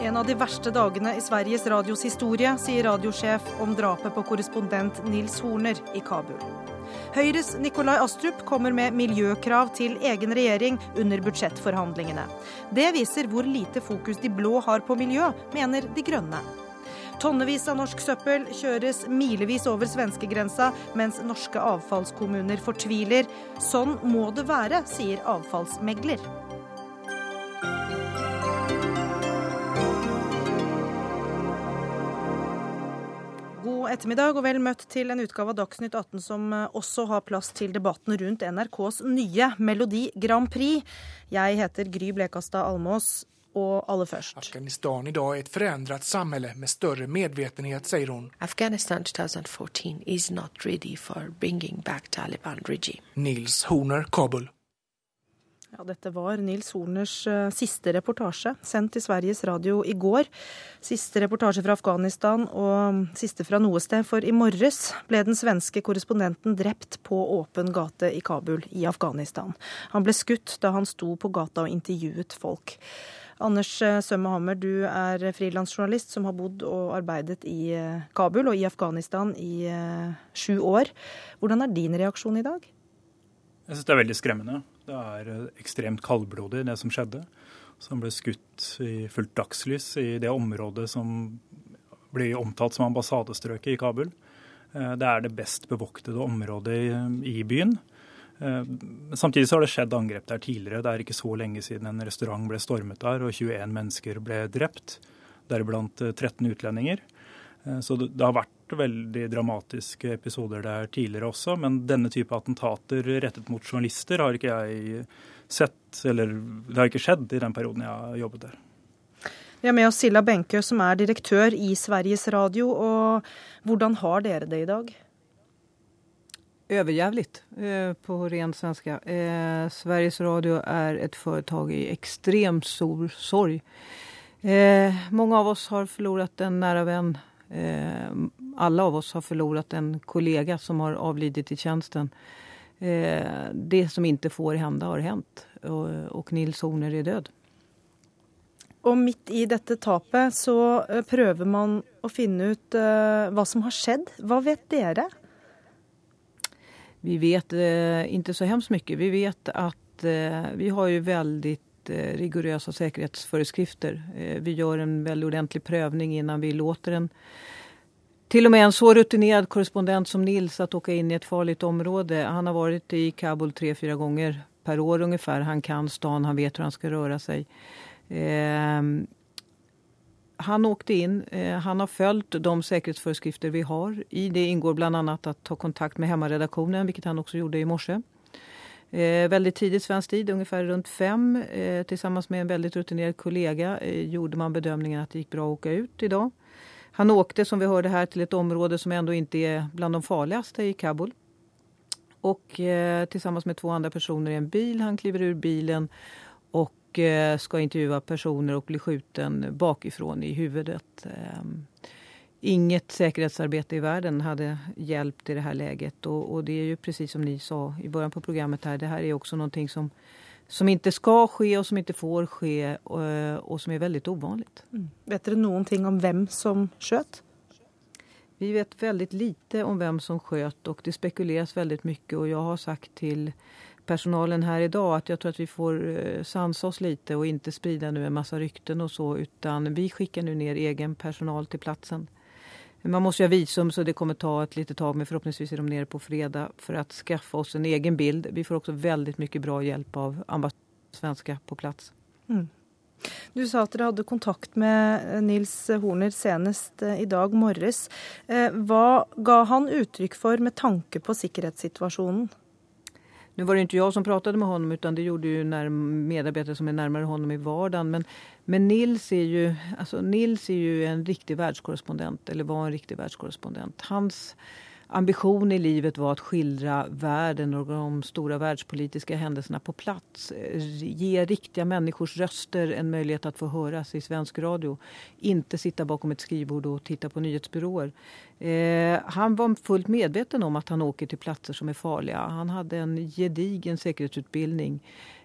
En av de verste dagene i Sveriges Radios historie, sier radiosjef om drapet på korrespondent Nils Horner i Kabul. Høyres Nikolai Astrup kommer med miljøkrav til egen regjering under budsjettforhandlingene. Det viser hvor lite fokus de blå har på miljø, mener De Grønne. Tonnevis av norsk søppel kjøres milevis over svenskegrensa, mens norske avfallskommuner fortviler. Sånn må det være, sier avfallsmegler. God ettermiddag og vel møtt til en utgave av Dagsnytt 18 som eh, også har plass til debatten rundt NRKs nye Melodi Grand Prix. Jeg heter Gry Blekastad Almås. Og aller først. Afghanistan i dag er et forandret samfunn med større medvetenhet, sier hun. Afghanistan 2014 is not ready for bringing back Taliban regime. Nils Horner, Kabul. Ja, dette var Nils Horners uh, siste reportasje, sendt til Sveriges Radio i går. Siste reportasje fra Afghanistan og siste fra noe sted, for i morges ble den svenske korrespondenten drept på åpen gate i Kabul i Afghanistan. Han ble skutt da han sto på gata og intervjuet folk. Anders eh, Sømme Hammer, du er frilansjournalist som har bodd og arbeidet i eh, Kabul og i Afghanistan i uh, sju år. Hvordan er din reaksjon i dag? Jeg syns det er veldig skremmende. Det er ekstremt kaldblodig, det som skjedde. Som ble skutt i fullt dagslys i det området som blir omtalt som ambassadestrøket i Kabul. Det er det best bevoktede området i byen. Samtidig så har det skjedd angrep der tidligere. Det er ikke så lenge siden en restaurant ble stormet der og 21 mennesker ble drept, deriblant 13 utlendinger. Så det har vært veldig dramatiske episoder der tidligere også, men denne type attentater rettet mot journalister har ikke jeg sett, eller det har ikke skjedd i den perioden jeg har jobbet der. Vi har med oss Silla Benkø, som er direktør i Sveriges Radio. og Hvordan har dere det i dag? Överjävligt eh, på ren svenska. Eh, Sveriges Radio är ett företag i extremt stor sorg. Eh, många av oss har förlorat en nära vän. Eh, alla av oss har förlorat en kollega som har avlidit i tjänsten. Eh, det som inte får hända har hänt och, och Nils Horner är död. Og midt i dette tapet så prøver man å finne ut hva som har skjedd. Hva vet dere? Vi vet eh, inte så hemskt mye. Vi vet at eh, vi har jo veldig eh, rigorösa säkerhetsföreskrifter. vi gjør en veldig ordentlig prövning innan vi låter en till och med en så rutinerad korrespondent som Nils att åka in i et farlig område. Han har vært i Kabul tre, fyra ganger per år ungefär. Han kan stan, han vet hur han skal røre sig. Han åkte in. Eh, han har följt de sikkerhetsforskrifter vi har. I det ingår bl.a. å ta kontakt med hemmaredaktionen, vilket han også gjorde i morse. Eh, veldig tidlig svensk tid, ungefär rundt fem, eh, tillsammans med en veldig rutinerad kollega eh, gjorde man bedömningen at det gikk bra å åke ut idag. Han åkte som vi hörde här till ett område som ändå inte är bland de farligaste i Kabul. Och eh, tillsammans med två andra personer i en bil. Han kliver ur bilen och skal eh, ska intervjua personer och bli skjuten bakifrån i huvudet. Ehm, inget säkerhetsarbete i världen hade hjälpt i det här läget och, och, det är ju precis som ni sa i början på programmet här. Det här är också någonting som, som inte ska ske och som inte får ske och, eh, och som är väldigt ovanligt. Mm. Vet du någonting om vem som sköt? Vi vet väldigt lite om vem som sköt och det spekuleras väldigt mycket och jag har sagt till personalen här idag att jag tror att vi får eh, sansa oss lite och inte sprida nu en massa rykten och så utan vi skickar nu ner egen personal till platsen. Man måste ju ha visum så det kommer ta ett litet tag men förhoppningsvis är de nere på fredag för att skaffa oss en egen bild. Vi får också väldigt mycket bra hjälp av svenska på plats. Mm. Du sa at dere hadde kontakt med eh, Nils Horner senest eh, i dag morges. Hva ga han uttrykk for med tanke på sikkerhetssituasjonen? Nu var det inte jag som pratade med honom utan det gjorde ju medarbetare som är närmare honom i vardagen. Men, men Nils, är ju, alltså Nils är ju en riktig världskorrespondent, eller var en riktig världskorrespondent. Hans ambition i livet var att skildra världen och de stora världspolitiska händelserna på plats. Ge riktiga människors röster en möjlighet att få höras i svensk radio. Inte sitta bakom ett skrivbord och titta på nyhetsbyråer. Eh, han var fullt medveten om at han åker til plasser som er farlige. Han hadde en gedigen sikkerhetsutbildning.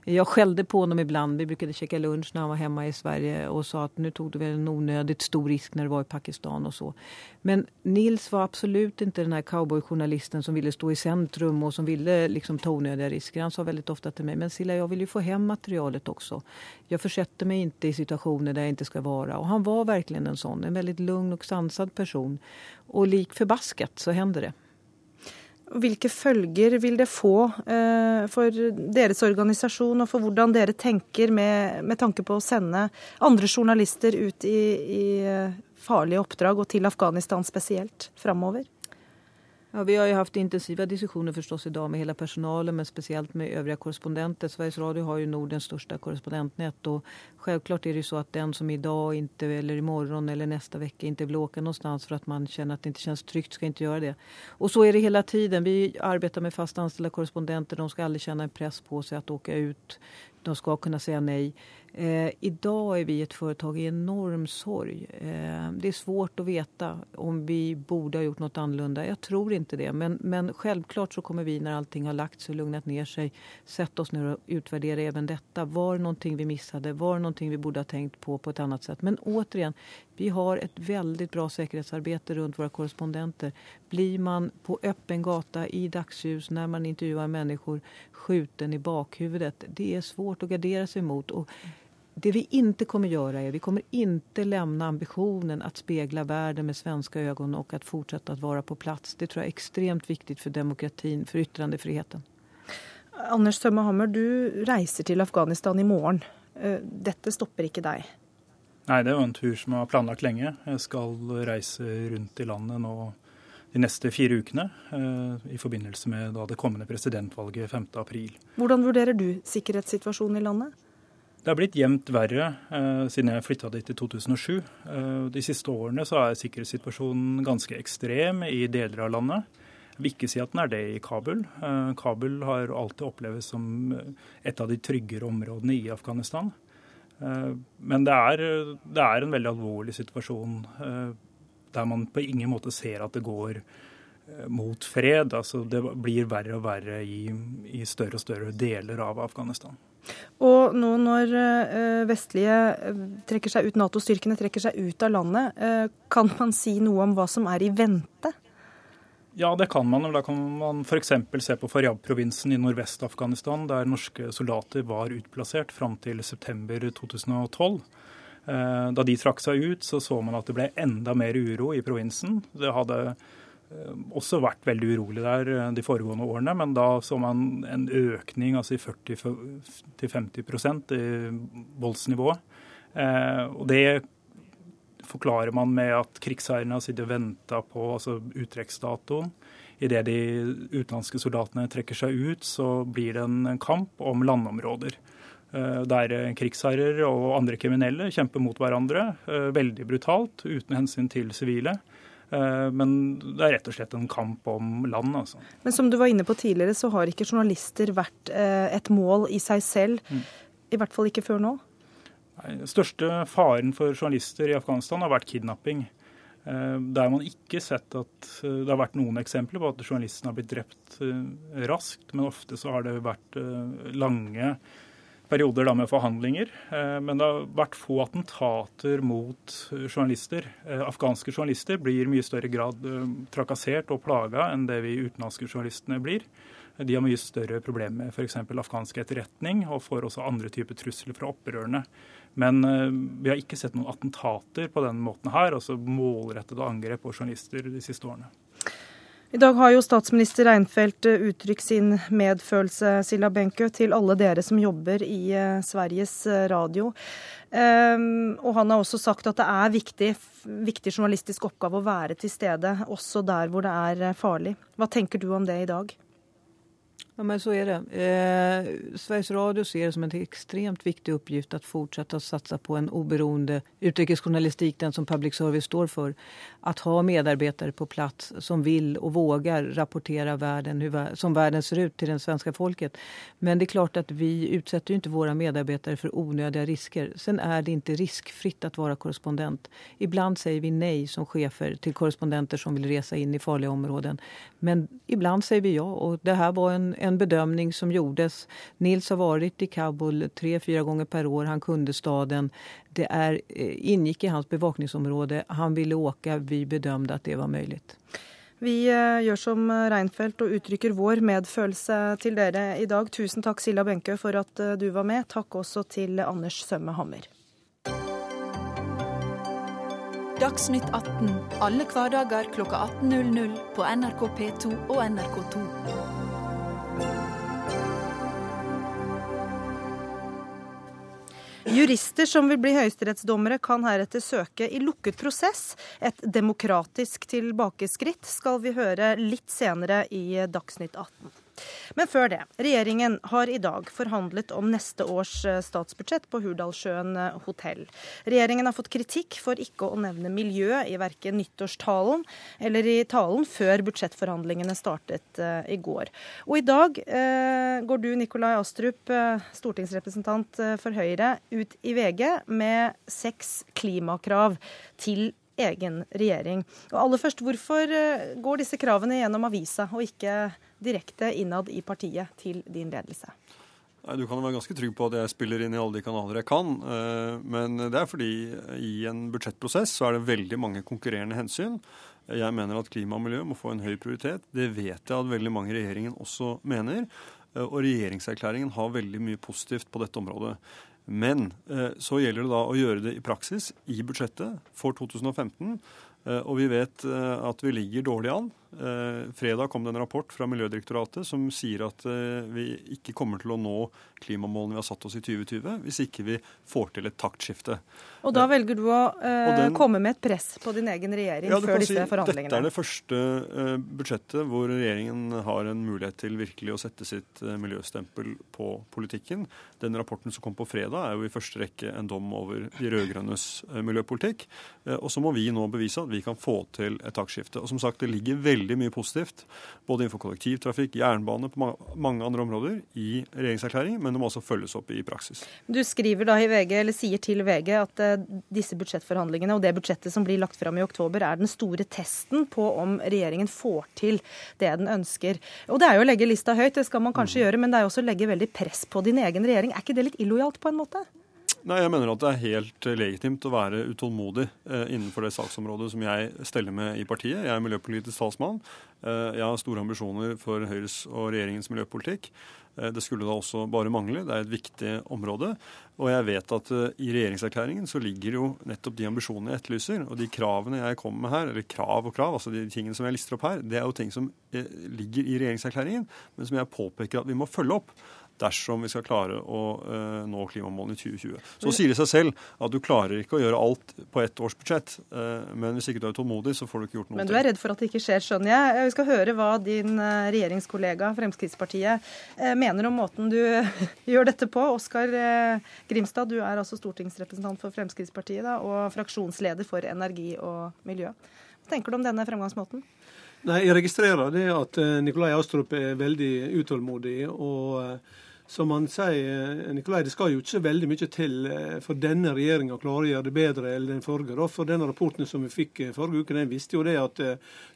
Jag skällde på honom ibland. Vi brukade käka lunch när han var hemma i Sverige och sa att nu tog du väl en onödigt stor risk när du var i Pakistan och så. Men Nils var absolut inte den här cowboyjournalisten som ville stå i centrum och som ville liksom ta onödiga risker. Han sa väldigt ofta till mig, men Silla jag vill ju få hem materialet också. Jag försätter mig inte i situationer där jag inte ska vara. Och han var verkligen en sån, en väldigt lugn och sansad person. Och lik förbaskat så händer det. Hvilke følger vil det få eh, for deres organisasjon, og for hvordan dere tenker med, med tanke på å sende andre journalister ut i, i eh, farlige oppdrag, og til Afghanistan spesielt, framover? Ja, vi har ju haft intensiva diskussioner förstås idag med hela personalen men speciellt med övriga korrespondenter. Sveriges Radio har ju Nordens största korrespondentnät och självklart är det ju så att den som idag inte eller imorgon eller nästa vecka inte vill åka någonstans för att man känner att det inte känns tryggt ska inte göra det. Och så är det hela tiden. Vi arbetar med fast anställda korrespondenter. De ska aldrig känna en press på sig att åka ut. De ska kunna säga nej. Eh, idag är vi ett företag i enorm sorg. Eh, det är svårt att veta om vi borde ha gjort något annorlunda. Jag tror inte det. Men, men självklart så kommer vi när allting har lagt sig och lugnat ner sig sätta oss ner och utvärdera även detta. Var det någonting vi missade? Var det någonting vi borde ha tänkt på på ett annat sätt? Men återigen, vi har ett väldigt bra säkerhetsarbete runt våra korrespondenter. Blir man på öppen gata i dagsljus när man intervjuar människor skjuten i bakhuvudet, det är svårt att gardera sig mot. Och det vi ikke kommer gjøre er vi kommer ikke lämna ambitionen att spegla verden med svenska ögon og att fortsätta att vara på plats. Det tror jeg er ekstremt viktig for demokratin, for yttrandefriheten. Anders Tømme du reiser til Afghanistan i morgen. Eh, dette stopper ikke deg? Nei, det er jo en tur som jeg har planlagt lenge. Jeg skal reise rundt i landet nå de neste fire ukene eh, i forbindelse med det kommende presidentvalget 5.4. Hvordan vurderer du sikkerhetssituasjonen i landet? Det har blitt jevnt verre eh, siden jeg flytta dit i 2007. Eh, de siste årene så er sikkerhetssituasjonen ganske ekstrem i deler av landet. Jeg vil ikke si at den er det i Kabul. Eh, Kabul har alltid oppleves som et av de tryggere områdene i Afghanistan. Eh, men det er, det er, en veldig alvorlig situasjon eh, der man på ingen måte ser at det går eh, mot fred. Altså det blir verre og verre i, i større og større deler av Afghanistan. Og nå når vestlige trekker seg ut, Nato-styrkene trekker seg ut av landet, kan man si noe om hva som er i vente? Ja, det kan man. Da kan man f.eks. se på Faryab-provinsen i Nordvest-Afghanistan, der norske soldater var utplassert fram til september 2012. Eh, da de trakk seg ut, så så man at det ble enda mer uro i provinsen. Det hadde eh, også vært veldig urolig der eh, de foregående årene, men da så man en økning altså i 40-50 i voldsnivået. Og det forklarer man med at krigsherrene har sittet og venta på altså uttrekksdatoen. Idet de utenlandske soldatene trekker seg ut, så blir det en kamp om landområder. Eh, der krigsherrer og andre kriminelle kjemper mot hverandre. Eh, veldig brutalt, uten hensyn til sivile. Eh, men det er rett og slett en kamp om land. Altså. Men som du var inne på tidligere, så har ikke journalister vært et mål i seg selv. Mm. I hvert fall ikke før nå? Nei, Den største faren for journalister i Afghanistan har vært kidnapping. Eh, der har man ikke sett at eh, det har vært noen eksempler på at journalisten har blitt drept eh, raskt, men ofte så har det vært lange perioder med forhandlinger. Men det har vært få attentater mot journalister. Afghanske journalister blir i mye større grad trakassert og plaga enn det vi utenlandske journalistene blir. De har mye større problemer med f.eks. afghansk etterretning, og får også andre typer trusler fra opprørerne. Men eh, vi har ikke sett noen attentater på den måten her, altså målrettede angrep på journalister de siste årene. I dag har jo statsminister Reinfeldt eh, uttrykt sin medfølelse Silla Benke, til alle dere som jobber i eh, Sveriges Radio. Um, og han har også sagt at det er viktig, viktig journalistisk oppgave å være til stede, også der hvor det er farlig. Hva tenker du om det i dag? Ja, men så er det. Eh, Sveriges Radio ser det som en extremt viktig oppgift å fortsette å satsa på en oberoende utrikesjournalistik, den som public service står for. Att ha medarbetare på plass som vil og vågar rapportera verden, som världen ser ut til det svenske folket. Men det er klart at vi utsetter ikke våre medarbetare for unødige risker. Sen er det ikke riskfritt å være korrespondent. Ibland sier vi nei som chefer til korrespondenter som vil resa inn i farlige områden. Men ibland sier vi ja og det her var en en bedömning som gjordes. Nils har varit i Kabul tre, fyra gånger per år. Han kunde staden. Det är, eh, ingick i hans bevakningsområde. Han ville åka. Vi bedömde att det var möjligt. Vi eh, gjør som Reinfeldt og uttrykker vår medfølelse til dere i dag. Tusen takk, Silla Benkø, for at eh, du var med. Takk også til Anders Sømme Hammer. Dagsnytt 18 alle hverdager kl 18.00 på NRK P2 og NRK2. Jurister som vil bli høyesterettsdommere, kan heretter søke i lukket prosess. Et demokratisk tilbakeskritt skal vi høre litt senere i Dagsnytt 18. Men før det. Regjeringen har i dag forhandlet om neste års eh, statsbudsjett på Hurdalssjøen eh, hotell. Regjeringen har fått kritikk for ikke å nevne miljø i verken nyttårstalen eller i talen før budsjettforhandlingene startet uh, i går. Og i dag eh, går du, Nikolai Astrup, stortingsrepresentant for Høyre, ut i VG med seks klimakrav til egen regjering. Og aller først, Hvorfor går disse kravene gjennom avisa og ikke direkte innad i partiet til din ledelse? Nei, Du kan være ganske trygg på at jeg spiller inn i alle de kanaler jeg kan. Eh, men det er fordi i en budsjettprosess så er det veldig mange konkurrerende hensyn. Jeg mener at klima og miljø må få en høy prioritet. Det vet jeg at veldig mange i regjeringen også mener. Eh, og regjeringserklæringen har veldig mye positivt på dette området. Men eh, så gjelder det da å gjøre det i praksis i budsjettet for 2015. Og vi vet at vi ligger dårlig an. Eh, fredag kom det en rapport fra Miljødirektoratet som sier at eh, vi ikke kommer til å nå klimamålene vi har satt oss i 2020, hvis ikke vi får til et taktskifte. Og da velger du å eh, den, komme med et press på din egen regjering ja, før disse si, forhandlingene? Dette er det første eh, budsjettet hvor regjeringen har en mulighet til virkelig å sette sitt eh, miljøstempel på politikken. Den rapporten som kom på fredag, er jo i første rekke en dom over de rød-grønnes miljøpolitikk. og så må vi nå bevise at vi kan få til et taktskifte. Og som sagt, det ligger veldig veldig mye positivt, både innenfor kollektivtrafikk, jernbane, på mange andre områder, i regjeringserklæring, men det må også følges opp i praksis. Du skriver da i VG, eller sier til VG at uh, disse budsjettforhandlingene og det budsjettet som blir lagt fram i oktober, er den store testen på om regjeringen får til det den ønsker. Og Det er jo å legge lista høyt, det skal man kanskje mm. gjøre, men det er jo også å legge veldig press på din egen regjering. Er ikke det litt illojalt på en måte? Nei, Jeg mener at det er helt legitimt å være utålmodig eh, innenfor det saksområdet som jeg steller med i partiet. Jeg er miljøpolitisk talsmann. Eh, jeg har store ambisjoner for Høyres og regjeringens miljøpolitikk. Eh, det skulle da også bare mangle. Det er et viktig område. Og jeg vet at eh, i regjeringserklæringen så ligger jo nettopp de ambisjonene jeg etterlyser. Og de kravene jeg kommer med her, eller krav og krav, altså de tingene som jeg lister opp her, det er jo ting som eh, ligger i regjeringserklæringen, men som jeg påpeker at vi må følge opp dersom vi skal klare å uh, nå klimamålene i 2020. Så sier det seg selv at du klarer ikke å gjøre alt på ett års budsjett. Uh, men hvis ikke du er tålmodig, så får du ikke gjort noe. Men du er redd for at det ikke skjer, skjønner jeg. Vi skal høre hva din regjeringskollega Fremskrittspartiet mener om måten du gjør dette på. Oskar Grimstad, du er altså stortingsrepresentant for Fremskrittspartiet da, og fraksjonsleder for energi og miljø. Hva tenker du om denne fremgangsmåten? Nei, Jeg registrerer det at Nikolai Astrup er veldig utålmodig. og som han sier, eh, Nikolai, det skal jo ikke så veldig mye til eh, for denne regjeringa å klare å gjøre det bedre enn den forrige. For denne rapporten som vi fikk eh, forrige uke, den visste jo det at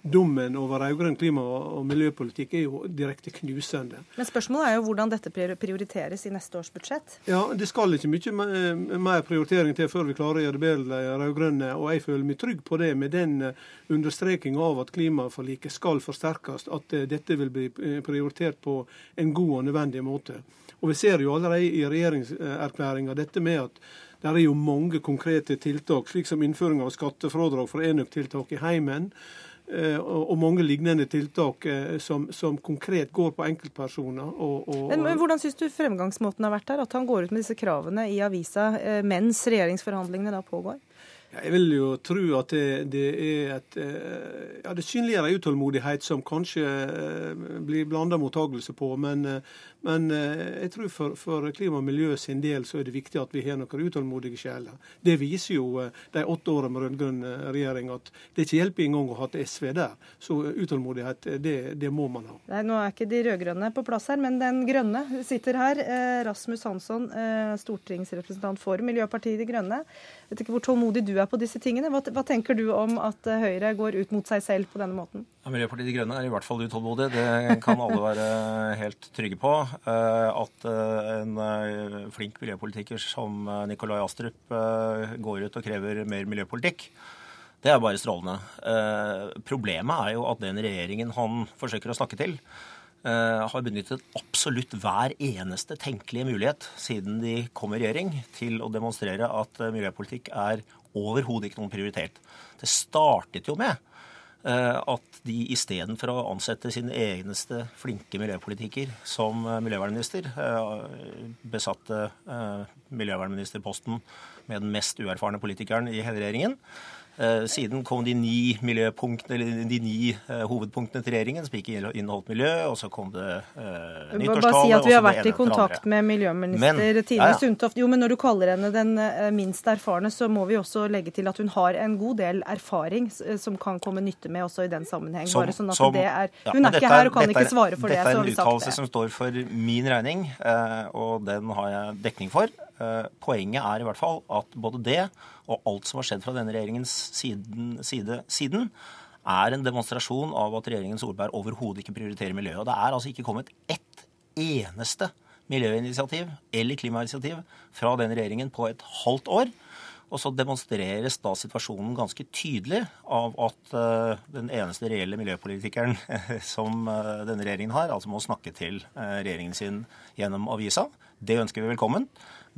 dommen over rød-grønn klima- og miljøpolitikk er jo direkte knusende. Men spørsmålet er jo hvordan dette prioriteres i neste års budsjett? Ja, det skal ikke mye mer prioritering til før vi klarer å gjøre det bedre de rød-grønne. Og jeg føler meg trygg på det med den understrekinga av at klimaforliket skal forsterkes, at dette vil bli prioritert på en god og nødvendig måte. Og Vi ser jo allerede i regjeringserklæringa dette med at det er jo mange konkrete tiltak, slik som innføring av skattefradrag for enøktiltak i heimen. Eh, og mange lignende tiltak eh, som, som konkret går på enkeltpersoner. Og, og, men, men, Hvordan syns du fremgangsmåten har vært der? At han går ut med disse kravene i avisa eh, mens regjeringsforhandlingene da pågår? Jeg vil jo tro at det, det er et Ja, det synliggjør en utålmodighet som kanskje blir blanda mottagelse på. Men, men jeg tror for, for klima og miljø sin del så er det viktig at vi har noen utålmodige sjeler. Det viser jo de åtte årene med rød-grønn regjering at det ikke hjelper engang å ha et SV der. Så utålmodighet, det, det må man ha. Nei, Nå er ikke de rød-grønne på plass her, men den grønne sitter her. Rasmus Hansson, stortingsrepresentant for Miljøpartiet De Grønne. Jeg vet ikke hvor tålmodig du er på disse tingene. Hva, hva, tenker du om at eh, Høyre går ut mot seg selv på denne måten? Miljøpartiet De Grønne er i hvert fall utålmodig. Det kan alle være helt trygge på. Eh, at eh, en flink miljøpolitiker som Nikolai Astrup går ut og krever mer miljøpolitikk, det er bare strålende. Problemet er jo at den regjeringen han forsøker å snakke til, Eh, har benyttet absolutt hver eneste tenkelige mulighet siden de kom i regjering, til å demonstrere at eh, miljøpolitikk er overhodet ikke noen prioritert. Det startet jo med eh, at de istedenfor å ansette sin egeneste flinke miljøpolitiker som miljøvernminister, besatte miljøvernministerposten med den mest uerfarne politikeren i hele regjeringen. Eh, siden kom de ni, eller de ni uh, hovedpunktene til regjeringen, som ikke inneholdt miljø. Og så kom det uh, nyttårstale. Bare si at vi har vært i kontakt med miljøminister Tine ja, ja. Sundtoft. Jo, men når du kaller henne den minst erfarne, så må vi også legge til at hun har en god del erfaring som kan komme nytte med også i den sammenheng. Som, Bare sånn at som, det er, hun ja, er ikke her og kan ikke svare for det. Dette er en uttalelse som står for min regning, og den har jeg dekning for. Poenget er i hvert fall at både det og alt som har skjedd fra denne regjeringens siden, side siden, er en demonstrasjon av at regjeringen Solberg overhodet ikke prioriterer miljøet. Og det er altså ikke kommet ett eneste miljøinitiativ eller klimainitiativ fra den regjeringen på et halvt år. Og så demonstreres da situasjonen ganske tydelig av at uh, den eneste reelle miljøpolitikeren som uh, denne regjeringen har, altså må snakke til regjeringen sin gjennom avisa. Det ønsker vi velkommen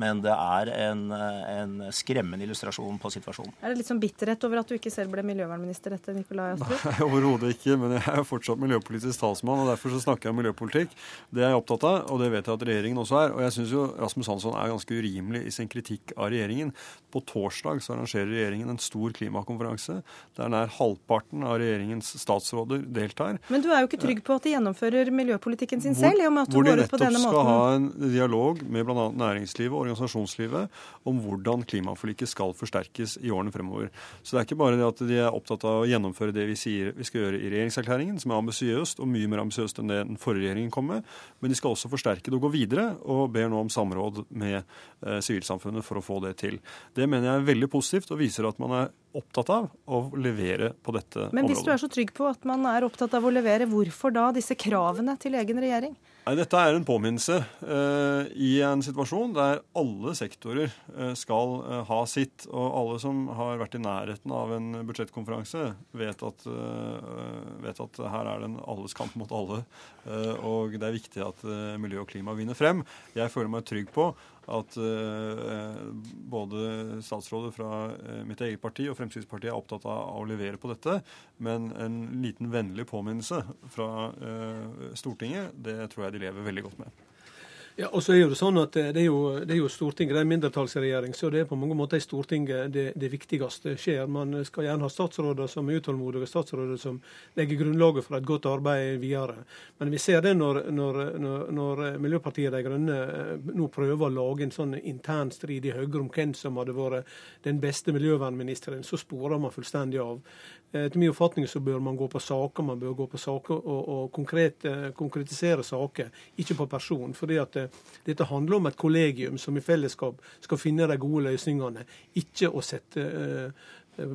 men det er en, en, skremmende illustrasjon på situasjonen. Er det litt sånn bitterhet over at du ikke selv ble miljøvernminister etter Nikolai Astrup? Nei, overhodet ikke, men jeg er jo fortsatt miljøpolitisk talsmann, og derfor så snakker jeg om miljøpolitikk. Det er jeg opptatt av, og det vet jeg at regjeringen også er. Og jeg syns jo Rasmus Hansson er ganske urimelig i sin kritikk av regjeringen. På torsdag så arrangerer regjeringen en stor klimakonferanse der nær halvparten av regjeringens statsråder deltar. Men du er jo ikke trygg på at de gjennomfører miljøpolitikken sin selv, i og med at du går ut på denne måten? Hvor de nettopp skal ha en dialog med bl.a. næringslivet og organisasjonslivet om hvordan klimaforliket skal forsterkes i årene fremover. Så det er ikke bare det at de er opptatt av å gjennomføre det vi sier vi skal gjøre i regjeringserklæringen, som er ambisiøst og mye mer ambisiøst enn det den forrige regjeringen kom med, men de skal også forsterke det og gå videre, og ber nå om samråd med eh, sivilsamfunnet for å få det til. Det mener jeg er veldig positivt og viser at man er opptatt av å levere på dette området. Men hvis du er så trygg på at man er opptatt av å levere, hvorfor da disse kravene til egen regjering? Nei, Dette er en påminnelse uh, i en situasjon der alle sektorer uh, skal uh, ha sitt. Og alle som har vært i nærheten av en budsjettkonferanse, vet at, vet at her er det en alles kamp mot alle. og det er viktig at miljø og klima vinner frem. Jeg føler meg trygg på at både statsråder fra mitt eget parti og Fremskrittspartiet er opptatt av å levere på dette. Men en liten vennlig påminnelse fra Stortinget, det tror jeg de lever veldig godt med. Ja, og så er jo Det sånn at det er jo, det er jo Stortinget, det er en mindretallsregjering, så det er på mange måter i Stortinget det, det, viktigste skjer. Man skal gjerne ha statsråder som er utålmodige, statsråder som legger grunnlaget for et godt arbeid videre. Men vi ser det når, når, når, når Miljøpartiet De Grønne eh, nå prøver å lage en sånn intern strid i Høyre om hvem som hadde vært den beste miljøvernministeren, så sporer man fullstendig av. Eh, etter min oppfatning så bør man gå på saker, man bør gå på saker og, og konkret, eh, konkretisere saker, ikke på person. fordi at eh, dette handler om et kollegium som i fellesskap skal finne de gode løsningene, ikke å sette Eh,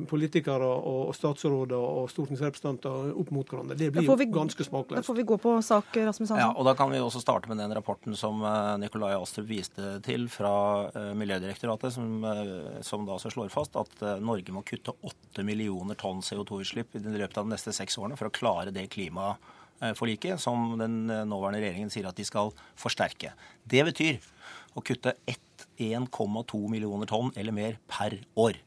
politikere og statsråder og stortingsrepresentanter opp mot hverandre. Det blir vi, ganske smakløst. Da får vi gå på sak, Rasmus Hansson. Ja, og Da kan vi også starte med den rapporten som eh, Nikolai Astrup viste til fra eh, Miljødirektoratet, som, som da også slår fast at Norge må kutte 8 millioner tonn CO2-utslipp i løpet av de neste seks årene for å klare det klimaforliket som den nåværende regjeringen sier at de skal forsterke. Det betyr å kutte 1,2 millioner tonn eller mer per år.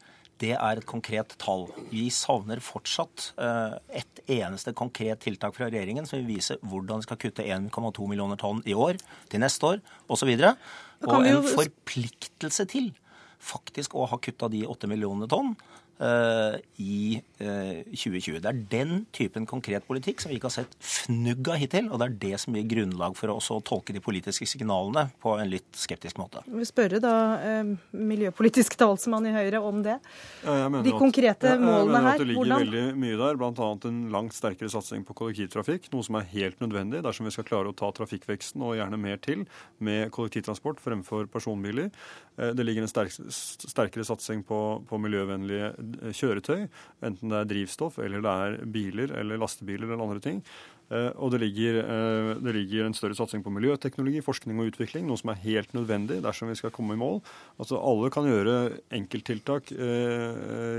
Det er et konkret tall. Vi savner fortsatt eh, et eneste konkret tiltak fra regjeringen som vil vise hvordan vi skal kutte 1,2 millioner tonn i år, til neste år osv. Og, så og en forpliktelse til faktisk å ha kutta de 8 millionene tonn i eh, 2020. Det er den typen konkret politikk som vi ikke har sett fnugg av hittil, og det er det som gir grunnlag for å også tolke de politiske signalene på en litt skeptisk måte. Vi vil spørre da eh, miljøpolitisk talsmann i Høyre om det. Ja, De at- konkrete Ja, jeg mener at Det ligger hvordan- veldig mye der, bl.a. en langt sterkere satsing på kollektivtrafikk. Noe som er helt nødvendig dersom vi skal klare å ta trafikkveksten og gjerne mer til med kollektivtransport fremfor personbiler. Eh, Det ligger en sterk, sterkere satsing på, på miljøvennlige eh, kjøretøy, enten det er drivstoff eller det er biler eller lastebiler eller andre ting. Eh, Og det ligger, det ligger en større satsing på miljøteknologi, forskning og utvikling, noe som er helt nødvendig dersom vi skal komme i mål. Altså Alle kan gjøre enkelttiltak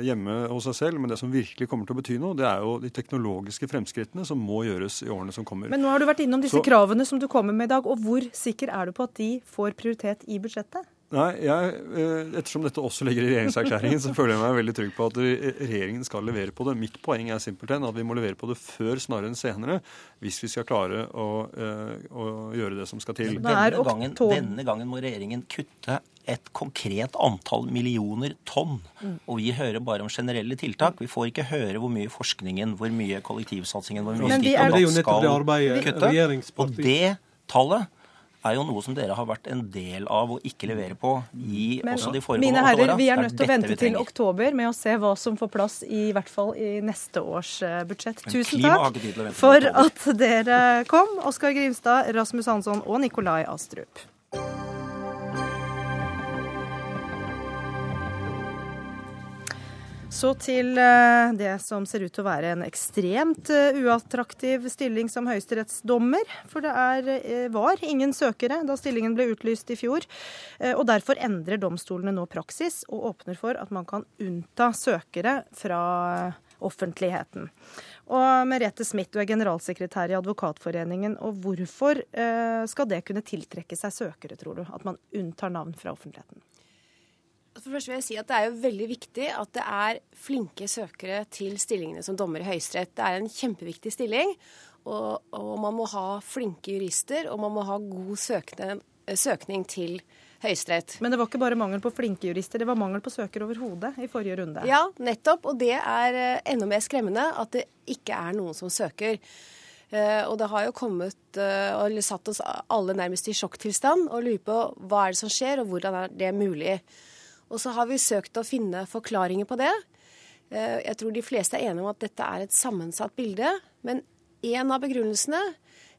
hjemme hos seg selv, men det som virkelig kommer til å bety noe, det er jo de teknologiske fremskrittene som må gjøres i årene som kommer. Men nå har du vært innom disse Så- kravene som du kommer med i dag, og hvor sikker er du på at de får prioritet i budsjettet? Nei, jeg, eh, Ettersom dette også ligger i regjeringserklæringen, så føler jeg meg veldig trygg på at regjeringen skal levere på det. Mitt poeng er simpelthen at vi må levere på det før snarere enn senere, hvis vi skal klare å, eh, å gjøre det som skal til. Denne gangen, denne gangen må regjeringen kutte et konkret antall millioner tonn. Mm. Og vi hører bare om generelle tiltak. Vi får ikke høre hvor mye forskningen, hvor mye kollektivsatsingen, hvor mye er- og er skal kutte. Og det tallet er jo noe som dere har vært en del av å ikke levere på i Men også de foregående mine herrer, vi er nødt til å vente til oktober med å se hva som får plass i hvert fall i neste års eh, budsjett. Men Tusen takk for at dere kom, Oskar Grimstad, Rasmus Hansson og Nikolai Astrup. Så til eh, det som ser ut til å være en ekstremt eh, uattraktiv stilling som høyesterettsdommer. For det er, eh, var ingen søkere da stillingen ble utlyst i fjor. Og derfor endrer domstolene nå praksis og åpner for at man kan unnta søkere fra offentligheten. Og Merete Smith, du er generalsekretær i Advokatforeningen. og Hvorfor skal det kunne tiltrekke seg søkere, tror du? At man unntar navn fra offentligheten? For først vil jeg si at Det er jo veldig viktig at det er flinke søkere til stillingene som dommer i Høyesterett. Det er en kjempeviktig stilling, og, og man må ha flinke jurister, og man må ha god søkne, søkning til Høyesterett. Men det var ikke bare mangel på flinke jurister, det var mangel på søkere overhodet i forrige runde. Ja, nettopp. Og det er eh, enda mer skremmende at det ikke er noen som søker. Eh, og det har jo kommet eh, og satt oss alle nærmest i sjokktilstand og lurer på hva er det som skjer, og hvordan er det mulig. Og så har vi søkt å finne forklaringer på det. Eh, jeg tror de fleste er enige om at dette er et sammensatt bilde. Men en av begrunnelsene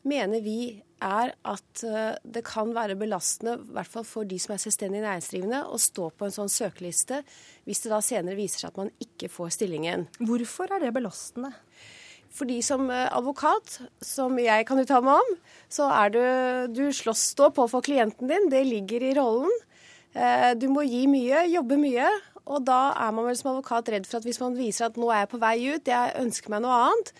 mener vi er at eh, det kan være belastende, i hvert fall for de som er selvstendig næringsdrivende, å stå på en sånn søkeliste hvis det da senere viser seg at man ikke får stillingen. Hvorfor er det belastende? Fordi som eh, advokat, som jeg kan uttale meg om, så er du Du slåss stå på for klienten din. Det ligger i rollen. Eh, Du må gi mye, jobbe mye. Og da er man vel som advokat redd for at hvis man viser at nå er jeg på vei ut, jeg ønsker meg noe annet,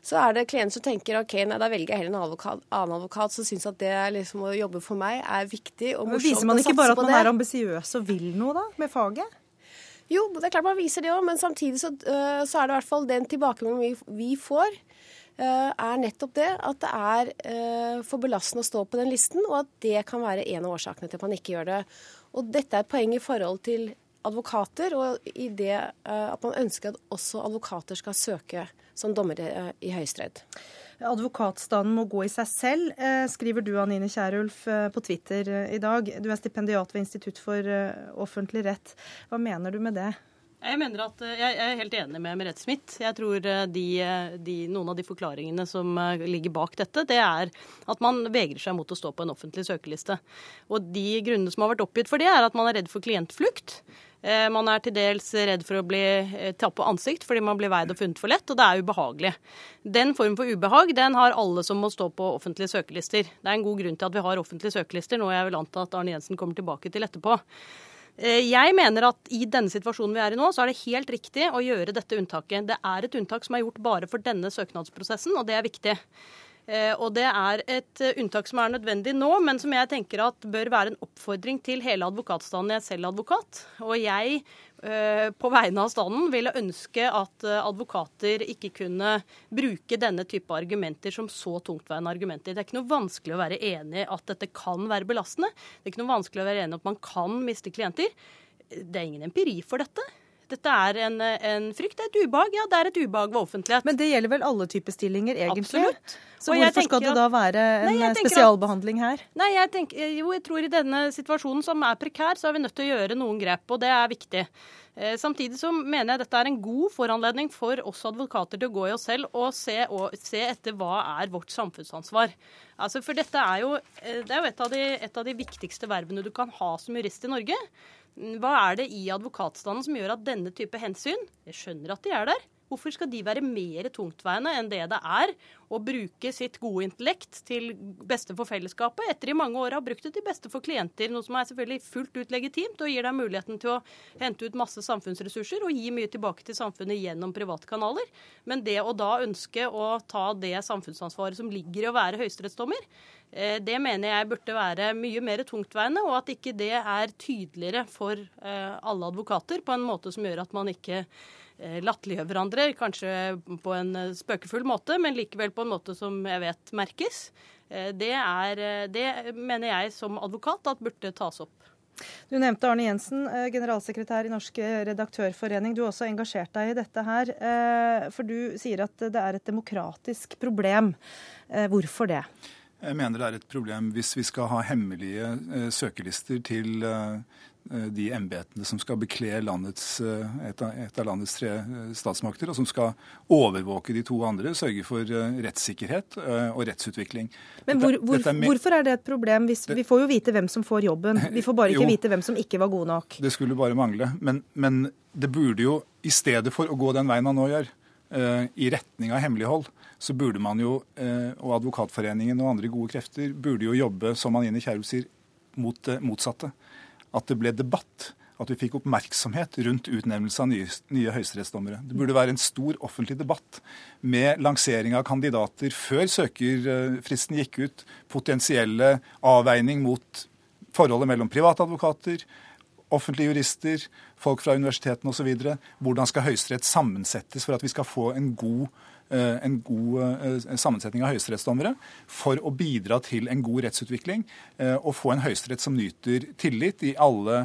så er det klienter som tenker ok, nei, da velger jeg heller en advokat, annen advokat som syns at det liksom å jobbe for meg er viktig og Men morsomt. viser man ikke bare at man er ambisiøs og vil noe, da, med faget? Jo, det er klart man viser det òg, men samtidig så, øh, så er det i hvert fall den tilbakemeldingen vi, vi får, øh, er nettopp det at det er for belastende å stå på den listen, og at det kan være en av årsakene til at man ikke gjør det. Og dette er et poeng i forhold til advokater, og i det øh, at man ønsker at også advokater skal søke som dommere øh, i Høyesterett. Advokatstanden må gå i seg selv, eh, skriver du Anine Kierulf eh, på Twitter eh, i dag. Du er stipendiat ved Institutt for eh, offentlig rett. Hva mener du med det? Jeg mener at eh, jeg er helt enig med Merete Smith. Jeg tror eh, de, eh, de, noen av de forklaringene som ligger bak dette, det er at man vegrer seg mot å stå på en offentlig søkeliste. Og de grunnene som har vært oppgitt for det, er at man er redd for klientflukt. Man er til dels redd for å bli tatt på ansikt fordi man blir veid og funnet for lett, og det er ubehagelig. Den form for ubehag den har alle som må stå på offentlige søkelister. Det er en god grunn til at vi har offentlige søkelister, noe jeg vil anta at Arne Jensen kommer tilbake til etterpå. Eh, Jeg mener at i denne situasjonen vi er i nå, så er det helt riktig å gjøre dette unntaket. Det er et unntak som er gjort bare for denne søknadsprosessen, og det er viktig. Eh, Og det er et eh, unntak som er nødvendig nå, men som jeg tenker at bør være en oppfordring til hele advokatstanden. Jeg er selv advokat, og jeg eh, på vegne av standen ville ønske at advokater ikke kunne bruke denne type argumenter som så tungtveiende argumenter. Det er ikke noe vanskelig å være enig i at dette kan være belastende. Det er ikke noe vanskelig å være enig i at man kan miste klienter. det er ingen empiri for dette. Dette er en, en frykt, det er et ubehag. Ja, det er et ubehag ved offentlighet. Men det gjelder vel alle typer stillinger, egentlig? Absolutt. Så hvorfor skal det da være en Nei, spesialbehandling her? Nei, jeg tenker, jo, jeg tror i denne situasjonen som er prekær, så er vi nødt til å gjøre noen grep, og det er viktig. Eh, samtidig så mener jeg dette er en god foranledning for oss advokater til å gå i oss selv og se, og se etter hva er vårt samfunnsansvar. Altså, for dette er jo, eh, det er jo et, av de, et av de viktigste vervene du kan ha som jurist i Norge. Hva er det i advokatstanden som gjør at denne type hensyn Jeg skjønner at de er der. Hvorfor skal de være mer tungtveiende enn det det er å bruke sitt gode intellekt til beste for fellesskapet, etter i mange år har brukt det til beste for klienter, noe som er selvfølgelig fullt ut legitimt og gir deg muligheten til å hente ut masse samfunnsressurser og gi mye tilbake til samfunnet gjennom private kanaler. Men det å da ønske å ta det samfunnsansvaret som ligger i å være høyesterettsdommer, det mener jeg burde være mye mer tungtveiende, og at ikke det er tydeligere for eh, alle advokater på en måte som gjør at man ikke Eh, latterliggjør hverandre, kanskje på en eh, spøkefull måte, men likevel på en måte som jeg vet merkes. Eh, det, er, det mener jeg som advokat at burde tas opp. Du nevnte Arne Jensen, generalsekretær i Norsk redaktørforening. Du har også engasjert deg i dette her. For du sier at det er et demokratisk problem. Hvorfor det? Jeg mener det er et problem hvis vi skal ha hemmelige søkelister til Eh, de embetene som skal bekle landets, eh, et, av, et, av, landets tre eh, statsmakter, og som skal overvåke de to andre, sørge for rettssikkerhet og rettsutvikling. Men hvor, hvor, er hvorfor er det et problem? Hvis, det, vi får jo vite hvem som får jobben. Vi får bare ikke jo, vite hvem som ikke var gode nok. Det skulle bare mangle. Men, men, det burde jo, i stedet for å gå den veien han nå gjør, i retning av hemmelighold, så burde man jo, og Advokatforeningen og andre gode krefter, burde jo jobbe, som Anine Kierulf sier, mot det motsatte at det ble debatt. At vi fikk oppmerksomhet rundt utnevnelse av nye, nye høyesterettsdommere. Det burde være en stor offentlig debatt med lansering av kandidater før søkerfristen gikk ut, potensielle avveining mot forholdet mellom privatadvokater, offentlige jurister, folk fra universitetene osv. Hvordan skal Høyesterett sammensettes for at vi skal få en god Eh, en god eh, sammensetning av høyesterettsdommere for å bidra til en god rettsutvikling eh, og få en høyesterett som nyter tillit i alle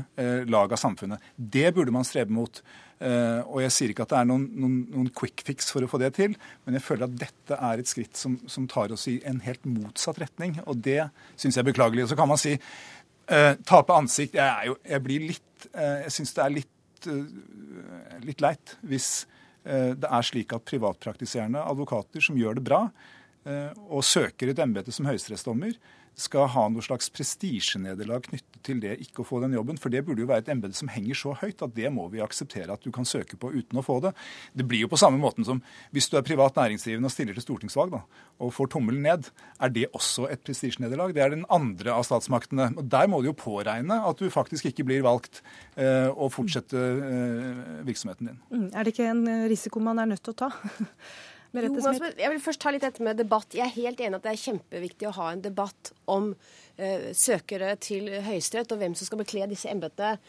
lag av samfunnet. Det burde man strebe mot. Og Jeg sier ikke at det er noen, noen, noen, quick fix for å få det til, men jeg føler at dette er et skritt som, som tar oss i en helt motsatt retning. Og det syns jeg er beklagelig. Og så kan man si uh, tape ansikt. Jeg, jo, jeg blir litt uh, Jeg syns det er litt, uh, litt leit hvis Eh, det er slik at privatpraktiserende advokater som gjør det bra, eh, og søker et embete som høyesterettsdommer, skal ha noe slags prestisjenederlag knyttet til det ikke å få den jobben. For det burde jo være et embete som henger så høyt at det må vi akseptere at du kan søke på uten å få det. Det blir jo på samme måten som hvis du er privat næringsdrivende og stiller til stortingsvalg da, og får tommelen ned. Er det også et prestisjenederlag? Det er den andre av statsmaktene. Og Der må du jo påregne at du faktisk ikke blir valgt eh, og fortsette eh, virksomheten din. Mm, er det ikke en risiko man er nødt til å ta? Jo, altså, jeg vil først ta litt dette med debatt. Jeg er helt enig at det er kjempeviktig å ha en debatt om uh, søkere til Høyesterett og hvem som skal bekle disse embetene.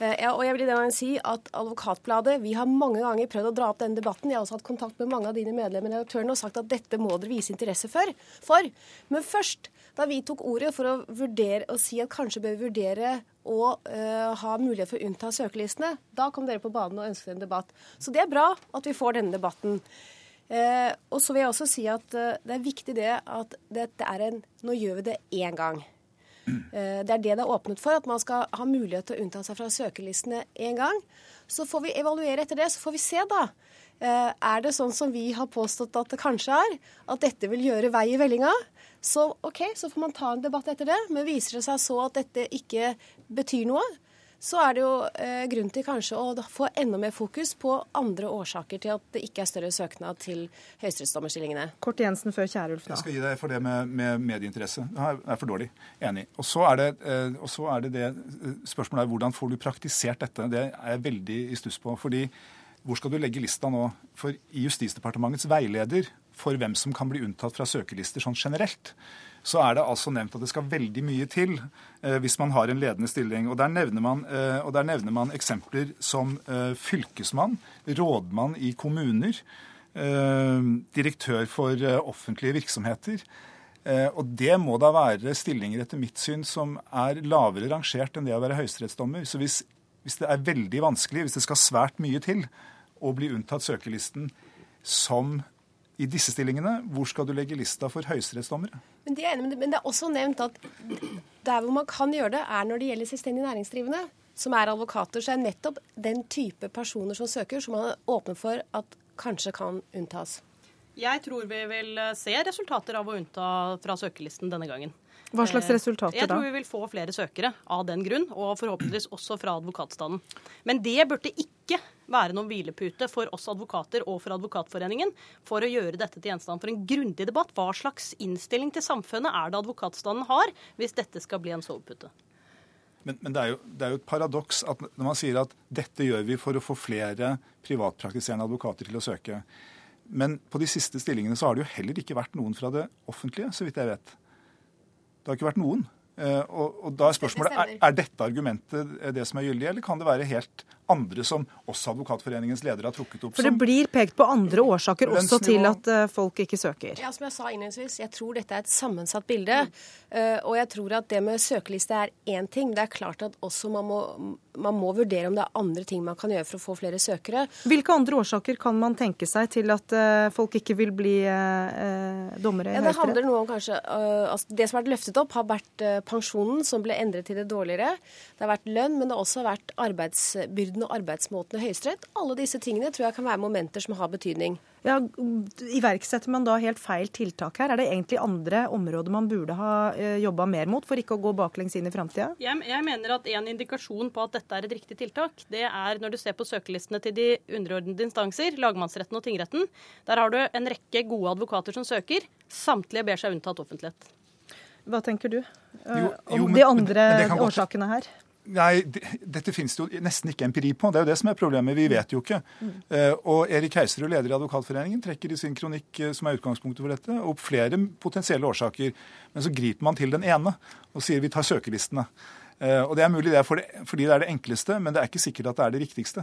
Uh, og jeg vil i den si at Advokatbladet vi har mange ganger prøvd å dra opp denne debatten. Jeg har også hatt kontakt med mange av dine medlemmer i redaktørene og sagt at dette må dere vise interesse for. for. Men først, da vi tok ordet for å vurdere og si at kanskje bør vi vurdere og uh, ha mulighet for å unnta søkelistene, da kom dere på banen og ønsket en debatt. Så det er bra at vi får denne debatten. Eh, og så vil jeg også si at eh, det er viktig det at dette er en Nå gjør vi det én gang. Eh, det er det det er åpnet for, at man skal ha mulighet til å unnta seg fra søkerlistene én gang. Så får vi evaluere etter det, så får vi se, da. Eh, er det sånn som vi har påstått at det kanskje er, at dette vil gjøre vei i vellinga? Så OK, så får man ta en debatt etter det. Men viser det seg så at dette ikke betyr noe, så er det jo eh, grunn til kanskje å få enda mer fokus på andre årsaker til at det ikke er større søknad til høyesterettsdommerstillingene. Kort Jensen før Kjærulf nå. Jeg skal gi deg for det med, med medieinteresse. Det er for dårlig. Enig. Og så er, det, eh, og så er det det eh, spørsmålet er hvordan får du praktisert dette. Det er jeg veldig i stuss på. fordi hvor skal du legge lista nå? For i Justisdepartementets veileder for hvem som kan bli unntatt fra søkelister sånn generelt, så er det altså nevnt at det skal veldig mye til eh, hvis man har en ledende stilling. Og Der nevner man, eh, der nevner man eksempler som eh, fylkesmann, rådmann i kommuner, eh, direktør for eh, offentlige virksomheter. Eh, og det må da være stillinger etter mitt syn som er lavere rangert enn det å være høyesterettsdommer. Så hvis hvis det er veldig vanskelig, hvis det skal svært mye til å bli unntatt søkerlisten som i disse stillingene, hvor skal du legge lista for høyesterettsdommere? Men, de er enig, men det er også nevnt at der hvor man kan gjøre det, er når det gjelder selvstendig næringsdrivende, som er advokater. Så er nettopp den type personer som søker, som man er åpen for at kanskje kan unntas. Jeg tror vi vil se resultater av å unnta fra søkerlisten denne gangen. Hva slags resultater da? Jeg tror vi vil få flere søkere av den grunn, og forhåpentligvis også fra advokatstanden. Men det burde ikke være noen hvilepute for oss advokater og for Advokatforeningen for å gjøre dette til gjenstand for en grundig debatt. Hva slags innstilling til samfunnet er det advokatstanden har hvis dette skal bli en sovepute? Men, men det, er jo, det, er jo, et paradoks at når man sier at dette gjør vi for å få flere privatpraktiserende advokater til å søke. Men på de siste stillingene så har det jo heller ikke vært noen fra det offentlige, så vidt jeg vet. Det har ikke vært noen. Eh, og, og da er spørsmålet er, er dette argumentet det som er gyldig, eller kan det være helt andre som også Advokatforeningens leder har trukket opp. For det blir pekt på andre årsaker også til at uh, folk ikke søker? Ja, som jeg sa innledningsvis, jeg tror dette er et sammensatt bilde. Uh, og jeg tror at det med søkeliste er én ting. Det er klart at også man må, man må, vurdere om det er andre ting man kan gjøre for å få flere søkere. Hvilke andre årsaker kan man tenke seg til at uh, folk ikke vil bli dommere i ja, Det handler noe om kanskje altså Det som har vært løftet opp, har vært pensjonen, som ble endret til det dårligere. Det har vært lønn, men det har også vært arbeidsbyrden arbeidsmåten og arbeidsmåten i Høyesterett. Alle disse tingene tror jeg kan være momenter som har betydning. Ja, Iverksetter man da helt feil tiltak her? Er det egentlig andre områder man burde ha eh, jobba mer mot, for ikke å gå baklengs inn i framtida? Jeg, jeg, mener at en indikasjon på at dette er et riktig tiltak, det er når du ser på søkelistene til de underordnede instanser, lagmannsretten og tingretten. Der har du en rekke gode advokater som søker. Samtlige ber seg unntatt offentlighet. Hva tenker du jo, jo, om men, de andre årsakene her? Nei, dette finnes det jo nesten ikke empiri på. Det er jo det som er problemet. Vi vet jo ikke. Uh, og Erik Heiserud, leder i Advokatforeningen, trekker i sin kronikk, uh, som er utgangspunktet for dette, opp flere potensielle årsaker. Men så griper man til den ene og sier vi tar søkelistene. Uh, og Det er mulig det er fordi det er det enkleste, men det er ikke sikkert at det er det riktigste.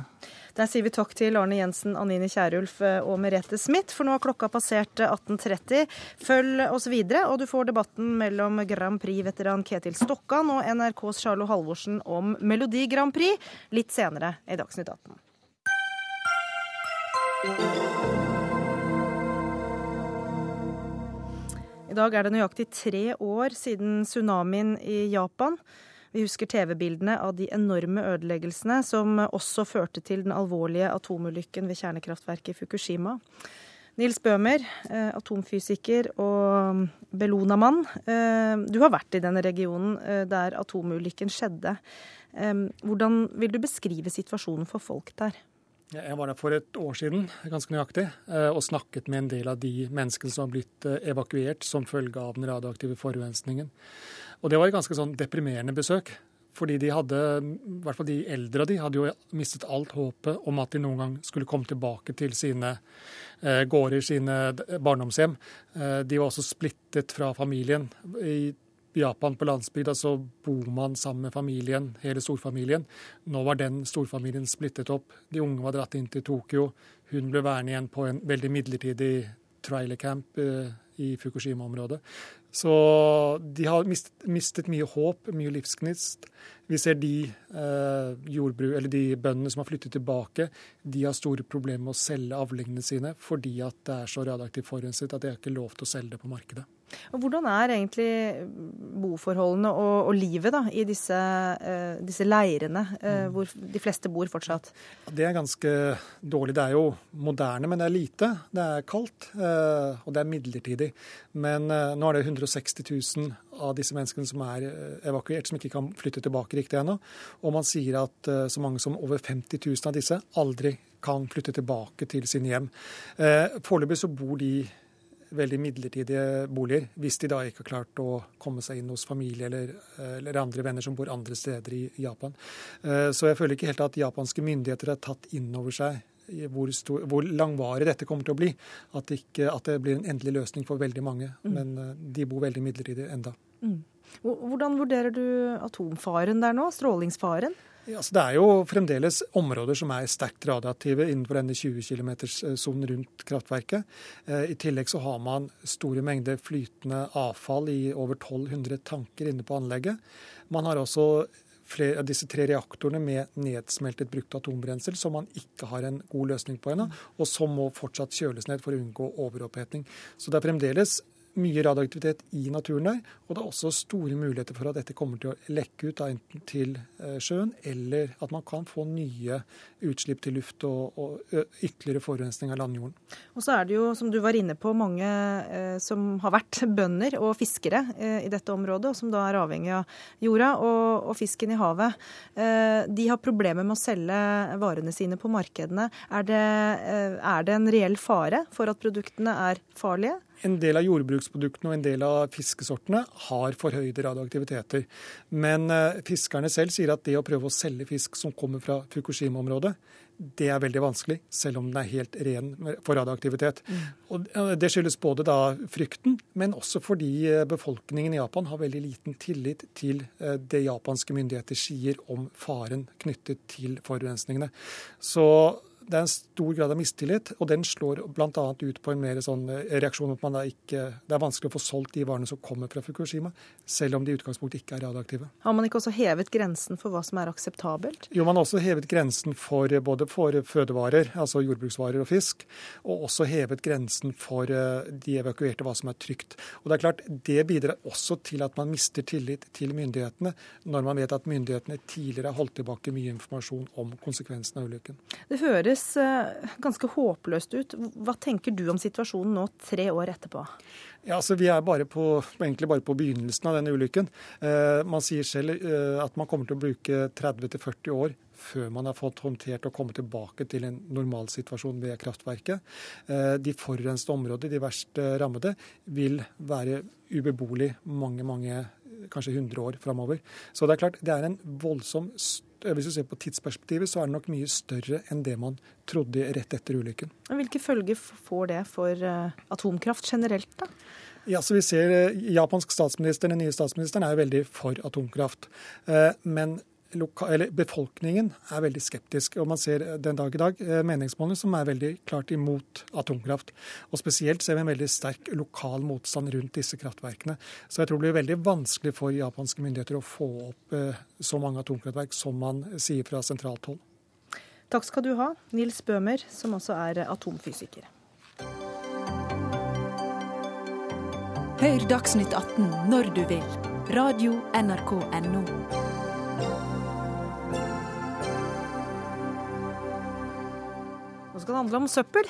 Der sier vi takk til Arne Jensen, Anine Kierulf eh, og Merete Smith, for nå har klokka passert 18.30. Eh, Følg oss videre, og du får debatten mellom Grand Prix-veteran Ketil Stokkan og NRKs Charlo Halvorsen om Melodi Grand Prix litt senere i Dagsnytt 18. I dag er det nøyaktig tre år siden tsunamien i Japan. Vi husker TV-bildene av de enorme ødeleggelsene som også førte til den alvorlige atomulykken ved kjernekraftverket i Fukushima. Nils Bøhmer, eh, atomfysiker og Bellona-mann. Eh, du har vært i denne regionen eh, der atomulykken skjedde. Hvordan vil du beskrive situasjonen for folk der? Jeg var der for et år siden, ganske nøyaktig, og snakket med en del av de menneskene som har blitt evakuert som følge av den radioaktive forurensningen. Og det var et ganske sånn deprimerende besøk. Fordi de hadde, i hvert fall de eldre av de, hadde jo mistet alt håpet om at de noen gang skulle komme tilbake til sine eh, gårder, sine barndomshjem. Eh, de var også splittet fra familien. I Japan på landsbygda så bor man sammen med familien, hele storfamilien. Nå var den storfamilien splittet opp. De unge var dratt inn til Tokyo. Hun ble værende igjen på en veldig midlertidig trailercamp eh, i Fukushima-området. Så de har mistet, mistet, mye håp, mye livsgnist. Vi ser de, eh, de bøndene som har flyttet tilbake, de har store problemer med å selge avlingene sine fordi at det er så radioaktivt forurenset at de har ikke lov til å selge det på markedet. Hvordan er egentlig boforholdene og, og livet da, i disse, uh, disse leirene, uh, hvor de fleste bor fortsatt? Det er ganske dårlig. Det er jo moderne, men det er lite. Det er kaldt, uh, og det er midlertidig. Men nå er det 160 000 av disse menneskene som er evakuert, som ikke kan flytte tilbake riktig ennå. Og man sier at så mange som over 50 000 av disse aldri kan flytte tilbake til sine hjem. Foreløpig så bor de veldig midlertidige boliger, hvis de da ikke har klart å komme seg inn hos familie eller, eller andre venner som bor andre steder i Japan. Eh, så jeg føler ikke helt at japanske myndigheter har tatt inn over seg hvor, stor, hvor, langvarig dette kommer til å bli. At, ikke, at, det blir en endelig løsning for veldig mange. Mm. Men eh, de bor veldig midlertidig enda. Mm. Hvordan vurderer du atomfaren der nå? Strålingsfaren? Ja, det er jo fremdeles områder som er sterkt radioaktive innenfor denne 20 km-sonen rundt kraftverket. Eh, I tillegg så har man store mengder flytende avfall i over 1200 tanker inne på anlegget. Man har også flere av disse tre reaktorene med nedsmeltet brukt atombrensel, som man ikke har en god løsning på ennå, og som må fortsatt kjøles ned for å unngå overoppheting. Så det er fremdeles mye radioaktivitet i naturen der. Og det er også store muligheter for at dette kommer til å lekke ut da, enten til eh, sjøen, eller at man kan få nye utslipp til luft og, og ytterligere forurensning av landjorden. Og så er det jo, som du var inne på, mange eh, som har vært bønder og fiskere eh, i dette området, og som da er avhengig av jorda og, og fisken i havet. Eh, de har problemer med å selge varene sine på markedene. Er det, eh, er det en reell fare for at produktene er farlige? En del av jordbruksproduktene og en del av fiskesortene har forhøyde radioaktiviteter. Men eh, fiskerne selv sier at det å prøve å selge fisk som kommer fra Fukushima-området, det er veldig vanskelig, selv om den er helt ren for radioaktivitet. Mm. Og Det skyldes både da frykten, men også fordi eh, befolkningen i Japan har veldig liten tillit til eh, det japanske myndigheter sier om faren knyttet til forurensningene. Så det er en stor grad av mistillit, og den slår bl.a. ut på en mer sånn eh, reaksjon at man da ikke, det er vanskelig å få solgt de varene som kommer fra Fukushima, selv om de i utgangspunktet ikke er radioaktive. Har man ikke også hevet grensen for hva som er akseptabelt? Jo, man har også hevet grensen for både for fødevarer, altså jordbruksvarer og fisk, og også hevet grensen for eh, de evakuerte hva som er trygt. Og Det er klart, det bidrar også til at man mister tillit til myndighetene, når man vet at myndighetene tidligere har holdt tilbake mye informasjon om konsekvensene av ulykken. Det høres høres eh, ganske håpløst ut. Hva tenker du om situasjonen nå, tre år etterpå? Ja, altså Vi er bare på, egentlig bare på begynnelsen av denne ulykken. Eh, man sier selv eh, at man kommer til å bruke 30-40 år før man har fått håndtert og kommet tilbake til en normalsituasjon ved kraftverket. Eh, de forurensede områdene, de verst rammede, vil være ubeboelig mange, mange, kanskje 100 år framover. Så det er klart, det er en voldsom hvis du ser på tidsperspektivet, så er det nok mye større enn det man trodde rett etter ulykken. Hvilke følger får det for eh, atomkraft generelt, da? Ja, så vi ser eh, Japansk statsminister, Den nye statsministeren er jo veldig for atomkraft. Eh, men befolkningen er veldig skeptisk. og Man ser den dag i dag eh, meningsmålinger som er veldig klart imot atomkraft. Og Spesielt ser vi en veldig sterk lokal motstand rundt disse kraftverkene. Så jeg tror det blir veldig vanskelig for japanske myndigheter å få opp eh, så mange atomkraftverk som man sier fra sentralt hold. Takk skal du ha, Nils Bøhmer, som også er atomfysiker. Hør Dagsnytt 18 når du vil. Radio Skal det handle om søppel.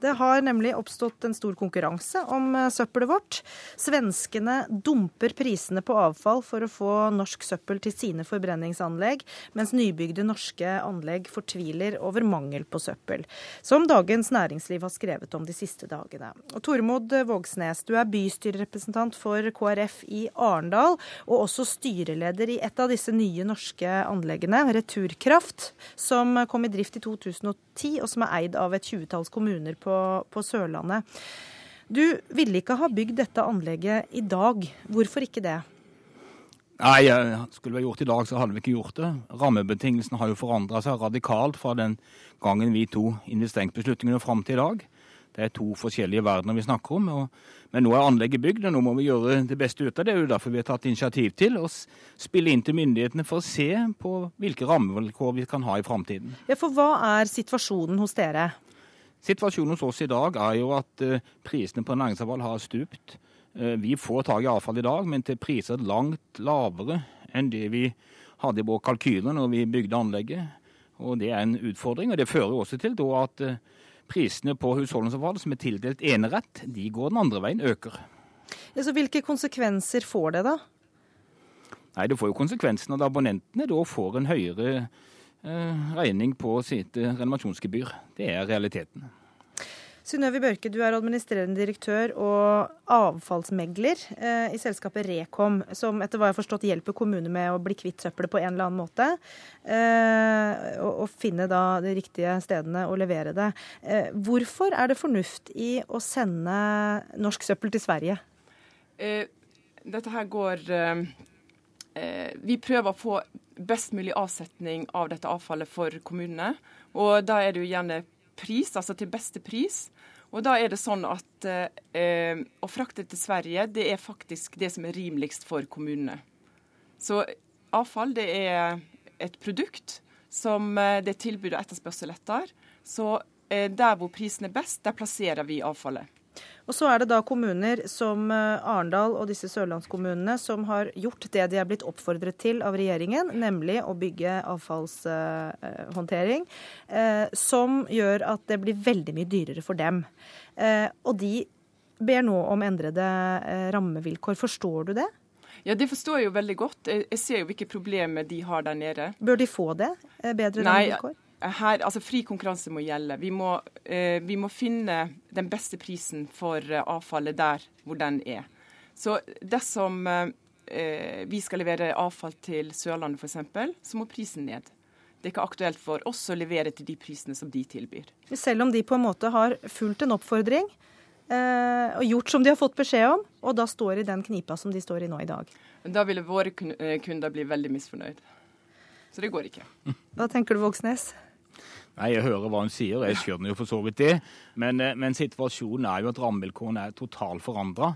Det har nemlig oppstått en stor konkurranse om eh, søppelet vårt. Svenskene dumper prisene på avfall for å få norsk søppel til sine forbrenningsanlegg, mens nybygde norske anlegg fortviler over mangel på søppel, som Dagens Næringsliv har skrevet om de siste dagene. Og Tormod Vågsnes, du er bystyrerepresentant for KrF i Arendal, og også styreleder i et av disse nye norske anleggene, Returkraft, som kom i drift i 2010, og som er eid av et tjuetalls kommuner på på, Sørlandet. Du ville ikke ha bygd dette anlegget i dag. Hvorfor ikke det? Nei, Skulle vi gjort i dag, så hadde vi ikke gjort det. Rammebetingelsene har jo forandra seg radikalt fra den gangen vi tok investeringsbeslutningene fram til i dag. Det er to forskjellige verdener vi snakker om. Og, men nå er anlegget bygd, og nå må vi gjøre det beste ut av det. Det er jo derfor vi har tatt initiativ til å spille inn til myndighetene for å se på hvilke rammevilkår vi kan ha i framtiden. Ja, for hva er situasjonen hos dere? Situasjonen hos oss i dag er jo at eh, prisene på næringsavfall har stupt. Eh, vi får tak i avfall i dag, men til priser langt lavere enn det vi hadde i vår kalkyler når vi bygde anlegget. Og Det er en utfordring. og Det fører også til at eh, prisene på husholdningsavfall som er tildelt enerett, de går den andre veien, øker. Ja, så Hvilke konsekvenser får det, da? Nei, Det får jo konsekvensen at abonnentene da får en høyere Eh, regning på sitt eh, renovasjonsgebyr. Det er realiteten. Synnøve Børke, du er administrerende direktør og avfallsmegler eh, i selskapet Rekom, som etter hva jeg har forstått hjelper kommuner med å bli kvitt søppelet på en eller annen måte. Eh, og, finne da de riktige stedene å levere det. Eh, hvorfor er det fornuft i å sende norsk søppel til Sverige? Dette her går Vi prøver å få best mulig avsetning av dette avfallet for kommunene. Og da er det jo gjerne pris, altså til beste pris. Og da er det sånn at eh, å frakte til Sverige, det er faktisk det som er rimeligst for kommunene. Så avfall det er et produkt som eh, det er tilbud og etterspørsel etter. Så eh, der hvor prisen er best, der plasserer vi avfallet. Og så er det da kommuner som eh, Arendal og disse sørlandskommunene som har gjort det de er blitt oppfordret til av regjeringen, nemlig å bygge avfallshåndtering, som gjør at det blir veldig mye dyrere for dem. Og de ber nå om endrede rammevilkår. Forstår du det? Ja, Det forstår jeg jo veldig godt. Jeg ser jo hvilke problemer de har der nede. Bør de få det? Eh, bedre rammevilkår? Her, altså Fri konkurranse må gjelde. Vi må, eh, vi må, finne den beste prisen for eh, avfallet der hvor den er. Så dersom eh, vi skal levere avfall til Sørlandet f.eks., så må prisen ned. Det er ikke aktuelt for oss å levere til de prisene som de tilbyr. Selv om de på en måte har fulgt en oppfordring, Eh, og gjort som de har fått beskjed om, og da står i den knipa som de står i nå i dag. Da ville våre eh, kunder bli veldig misfornøyd. Så det går ikke. Hva tenker du, Vågsnes? Nei, Jeg hører hva hun sier, jeg skjønner jo for så vidt det. Men, eh, men situasjonen er jo at rammevilkårene er totalt forandra.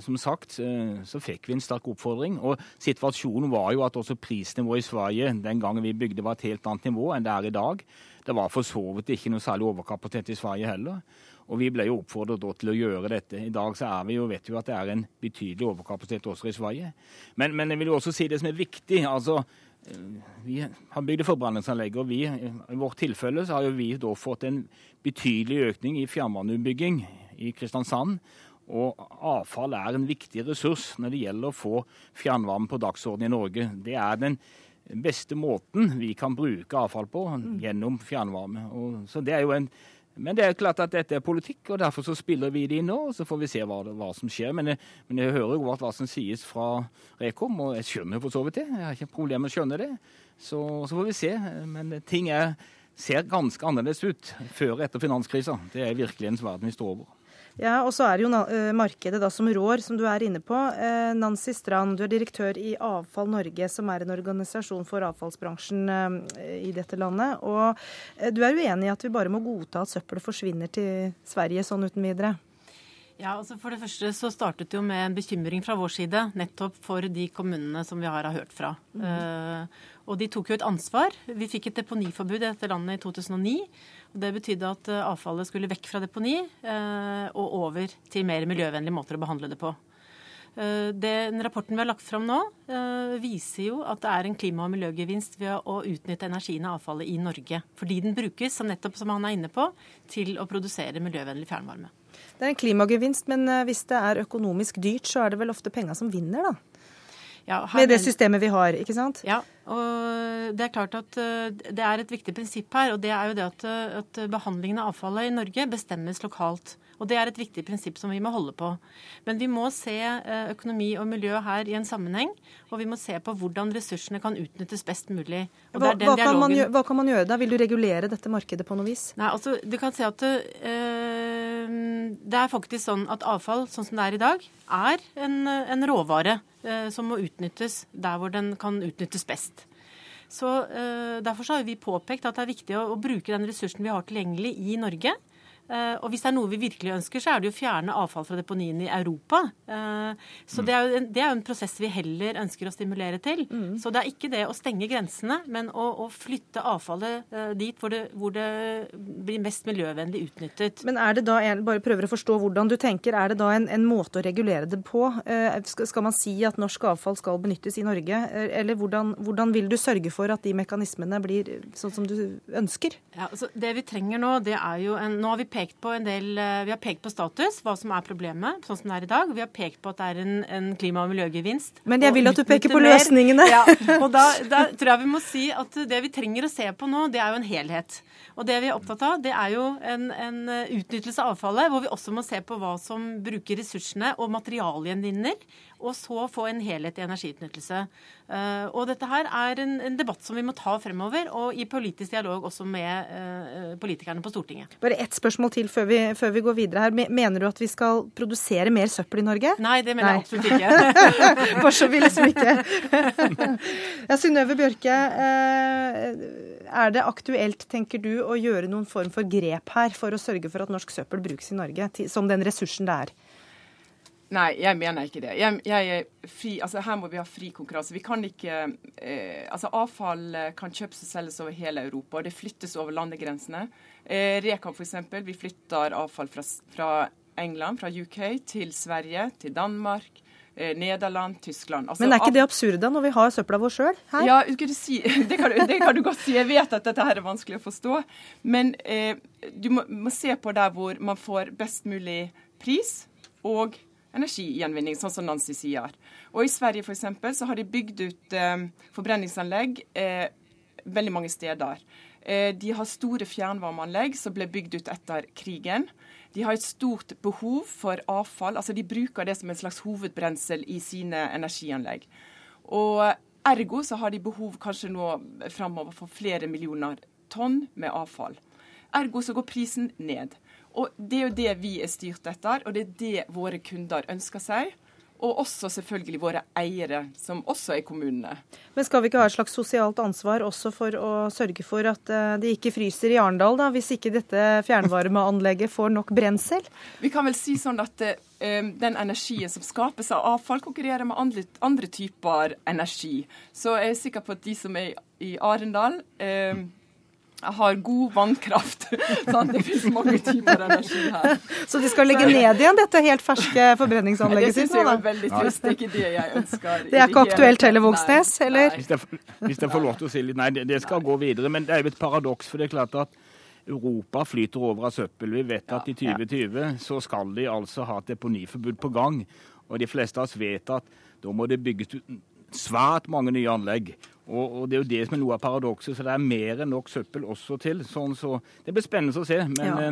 Som sagt så fikk vi en sterk oppfordring. Og situasjonen var jo at også prisnivået i Sverige den gangen vi bygde, var et helt annet nivå enn det er i dag. Det var for så vidt ikke noe særlig overkapasitet i Sverige heller. Og Vi ble jo oppfordret til å gjøre dette. I dag så er vi jo, vet vi at det er en betydelig overkapasitet også i Sverige. Men, men, jeg vil jo også si det som er viktig. altså eh, Vi har bygd forbrenningsanlegg, og vi, i vårt tilfelle så har jo vi da fått en betydelig økning i fjernvarmeutbygging i Kristiansand. Og avfall er en viktig ressurs når det gjelder å få fjernvarme på dagsordenen i Norge. Det er den beste måten vi kan bruke avfall på, gjennom fjernvarme. Og, så det er jo en men det er klart at dette er politikk, og derfor så spiller vi det inn nå. Så får vi se hva, hva som skjer. Men jeg, men jeg hører jo hva som sies fra Rekom, og jeg skjønner for så vidt det. Jeg har ikke problemer med å skjønne det. Så, så, får vi se. Men ting er, ser ganske annerledes ut før og etter finanskrisa. Det er virkelighetsens verden vi står over. Ja, og så er det jo eh, markedet da som rår, som du er inne på. Eh, Nancy Strand, du er direktør i Avfall Norge, som er en organisasjon for avfallsbransjen eh, i dette landet. Og du er uenig i at vi bare må godta at søppelet forsvinner til Sverige sånn uten videre? Ja, altså For det første så startet det jo med en bekymring fra vår side, nettopp for de kommunene som vi har hørt fra. Mm. Uh, og de tok jo et ansvar. Vi fikk et deponiforbud i dette landet i 2009. og Det betydde at eh, avfallet skulle vekk fra deponi eh, og over til mer miljøvennlige måter å behandle det på. Eh, den rapporten vi har lagt fram nå, viser jo at det er en klima- og miljøgevinst ved å utnytte energien av avfallet i Norge. Fordi den brukes, som nettopp som han er inne på, til å produsere miljøvennlig fjernvarme. Det er en klimagevinst, men hvis det er økonomisk dyrt, så er det vel ofte penga som vinner, da? Ja, med det systemet vi har, ikke sant? Ja, og det er klart at eh, det er et viktig prinsipp her. Og det er jo det at, eh, at behandlingen av avfallet i Norge bestemmes lokalt. Og det er et viktig prinsipp som vi må holde på. Men vi må se eh, økonomi og miljø her i en sammenheng. Og vi må se på hvordan ressursene kan utnyttes best mulig. Hva, hva, kan gjøre, hva, kan man gjøre, da? Vil du regulere dette markedet på noe vis? Nei, altså du kan se at det er faktisk sånn at avfall, sånn som det er i dag, er en, en råvare øh, som må utnyttes der hvor den kan utnyttes best. Så øh, Derfor så har vi påpekt at det er viktig å, å bruke den ressursen vi har tilgjengelig i Norge. Eh, og hvis det er noe vi virkelig ønsker, så er det jo å fjerne avfall fra deponiene i Europa. Eh, så det er, jo en, det er jo en prosess vi heller ønsker å stimulere til. Mm. Så det er ikke det å stenge grensene, men å, å flytte avfallet eh, dit hvor det, hvor det, blir mest miljøvennlig utnyttet. Men er det da, jeg bare prøver å forstå hvordan du tenker, er det da en, en måte å regulere det på? Skal man si at norsk avfall skal benyttes i Norge, eller hvordan, hvordan vil du sørge for at de mekanismene blir sånn som du ønsker? Ja, altså det vi trenger nå, det er jo en Nå har vi pekt på en del eh, Vi har pekt på status, hva som er problemet, sånn som det er i dag. Vi har pekt på at det er en, en klima- og miljøgevinst. Men jeg vil at du peker på løsningene. Ja, og da, da, tror jeg vi må si at det vi trenger å se på nå, det er jo en helhet. Og det vi er opptatt av, det er jo en, en utnyttelse av avfallet, hvor vi også må se på hva som bruker ressursene og materialgjenvinner og så få en helhet i energiutnyttelse. Uh, og dette her er en, en, debatt som vi må ta fremover, og i politisk dialog også med uh, politikerne på Stortinget. Bare ett spørsmål til før vi, før vi, går videre her. Mener du at vi skal produsere mer søppel i Norge? Nei, det mener Nei. jeg absolutt ikke. Bare så vil liksom ikke. ja, Synnøve Bjørke, uh, er det aktuelt, tenker du, å gjøre noen form for grep her for å sørge for at norsk søppel brukes i Norge, som den ressursen det er? Nei, jeg mener ikke det. Jeg, jeg fri, altså Her må vi ha fri konkurranse. Vi kan ikke, eh, altså Avfall eh, kan kjøpes og selges over hele Europa, og det flyttes over landegrensene. Eh, Rekan f.eks. Vi flytter avfall fra, fra, England, fra UK, til Sverige, til Danmark. Eh, Nederland, Tyskland. Altså, Men er ikke det absurda når vi har søpla vår sjøl her? Ja, si, det, kan du, det, kan du, godt si. Jeg vet at dette her er vanskelig å forstå. Men eh, du må, må, se på der hvor man får best mulig pris og energigjenvinning, sånn som Nancy sier. Og I Sverige for eksempel, så har de bygd ut eh, forbrenningsanlegg eh, veldig mange steder. Eh, de har store fjernvarmeanlegg som ble bygd ut etter krigen. De har et stort behov for avfall. altså De bruker det som en slags hovedbrensel i sine energianlegg. Og Ergo så har de behov kanskje nå framover for flere millioner tonn med avfall. Ergo så går prisen ned. Og Det er jo det vi er styrt etter, og det er det våre kunder ønsker seg. Og også selvfølgelig våre eiere, som også er kommunene. Men skal vi ikke ha et slags sosialt ansvar også for å sørge for at eh, det ikke fryser i Arendal, da, hvis ikke dette fjernvarmeanlegget får nok brensel? Vi kan vel si sånn at uh, den energien som skapes av avfall, konkurrerer med andre, andre, typer energi. Så jeg er sikker på at de som er i Arendal uh, har god vannkraft. sånn, det finnes mange typer energi her. Så de skal legge ned igjen dette helt ferske forbrenningsanlegget sitt? Det syns jeg er veldig trist. Det er ikke det jeg ønsker. Det er ikke aktuelt heller, Vågsnes? Eller? Hvis jeg, hvis jeg, får lov til å si litt Nei, det, det skal gå videre. Men det er jo et paradoks. For det er klart at Europa flyter over av søppel. Vi vet at i 2020 så skal de altså ha et deponiforbud på gang. Og de fleste av oss vet at da må det bygges ut svært mange nye anlegg. Og, og, Det er jo det som er noe av paradokset. Så det er mer enn nok søppel også til. Sånn, så Det blir spennende å se. Men, ja.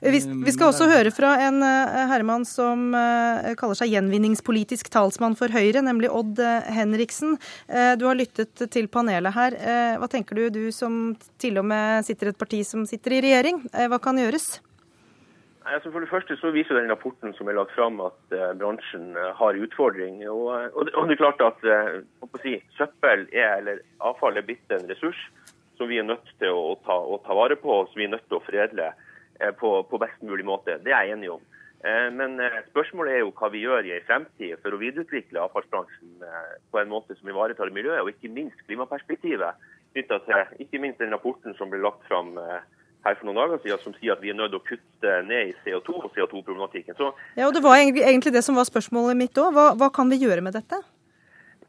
Eh, vi, vi, skal også høre fra en uh, herremann som kaller seg gjenvinningspolitisk talsmann for Høyre, nemlig Odd Henriksen. du har lyttet til panelet her. hva tenker du, du som til og med sitter i et parti som sitter i regjering? hva kan gjøres? Altså for det første så viser den rapporten som er lagt fram at uh, bransjen uh, har utfordringer. Og, og, og, det er klart at uh, si, søppel er, eller avfall er blitt en ressurs som vi er nødt til å, ta, å ta, vare på og som vi er nødt til å foredle på, på, best mulig måte. Det er jeg enig om. Men spørsmålet er jo hva vi gjør i en fremtid for å videreutvikle avfallsbransjen på en måte som ivaretar miljøet, og ikke minst klimaperspektivet knytta til ikke minst den rapporten som ble lagt fram her for noen dager siden som sier at vi er nødt til å kutte ned i CO2 og CO2-problematikken. Ja, og Det var egentlig det som var spørsmålet mitt òg. Hva, hva, kan vi gjøre med dette?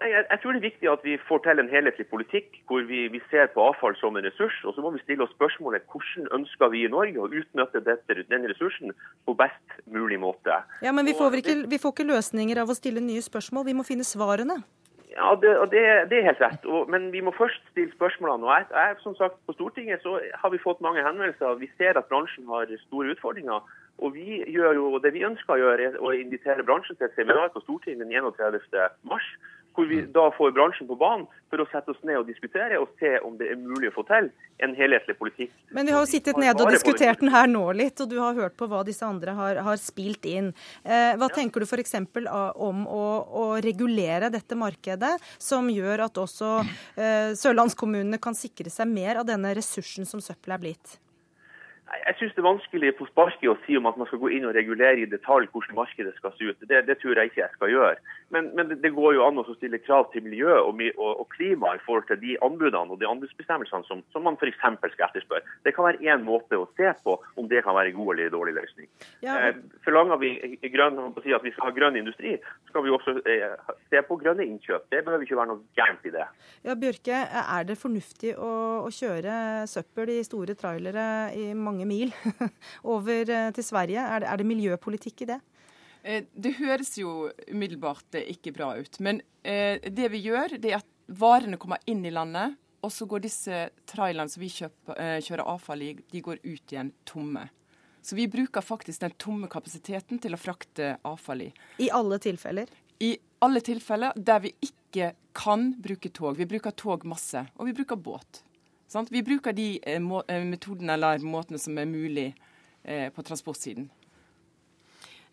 Jeg, jeg, tror det er viktig at vi får til en helhetlig politikk hvor vi, vi, ser på avfall som en ressurs. Og så må vi stille oss spørsmålet hvordan ønsker vi i Norge å utnytte dette, den ressursen på best mulig måte. Ja, Men vi får, ikke, vi får ikke løsninger av å stille nye spørsmål, vi må finne svarene. Ja, det, det, det, er helt rett. Og, men vi må først stille spørsmålene. Og jeg, jeg, som sagt, På Stortinget så har vi fått mange henvendelser. Vi ser at bransjen har store utfordringer. Og vi gjør jo, Det vi ønsker å gjøre, er å invitere bransjen til et seminar på Stortinget den 31. hvor vi da får bransjen på banen for å sette oss ned og diskutere og se om det er mulig å få til en helhetlig politikk. Men vi har jo sittet nede og diskutert den her nå litt, og du har hørt på hva disse andre har, har spilt inn. Eh, hva ja. tenker du f.eks. om å, å, regulere dette markedet, som gjør at også eh, sørlandskommunene kan sikre seg mer av denne ressursen som søppel er blitt? Jeg synes det er vanskelig på sparket å si om at man skal gå inn og regulere i detalj hvordan markedet skal se ut. Det, det tror jeg ikke jeg skal gjøre. Men, men det, det, går jo an å stille krav til miljø og, og, og, klima i forhold til de anbudene og de anbudsbestemmelsene som, som man f.eks. skal etterspørre. Det kan være én måte å se på om det kan være en god eller dårlig løsning. Ja. Eh, forlanger vi grønn, si at vi skal ha grønn industri, skal vi også eh, se på grønne innkjøp. Det behøver ikke være noe gærent i det. Ja, Bjørke, er det fornuftig å, å kjøre søppel i store trailere i mange mange mil over eh, til Sverige. Er det, er det miljøpolitikk i det? Eh, det høres jo umiddelbart eh, ikke bra ut. Men det vi gjør, det er at varene kommer inn i landet. Og så går disse trailerne som vi kjøper, kjører avfall i, de går ut igjen tomme. Så vi bruker faktisk den tomme kapasiteten til å frakte avfall i. I alle tilfeller? I alle tilfeller der vi ikke kan bruke tog. Vi bruker tog masse, og vi bruker båt. Sant? Vi bruker de eh, eh, metodene eller måtene som er mulig eh, på transportsiden.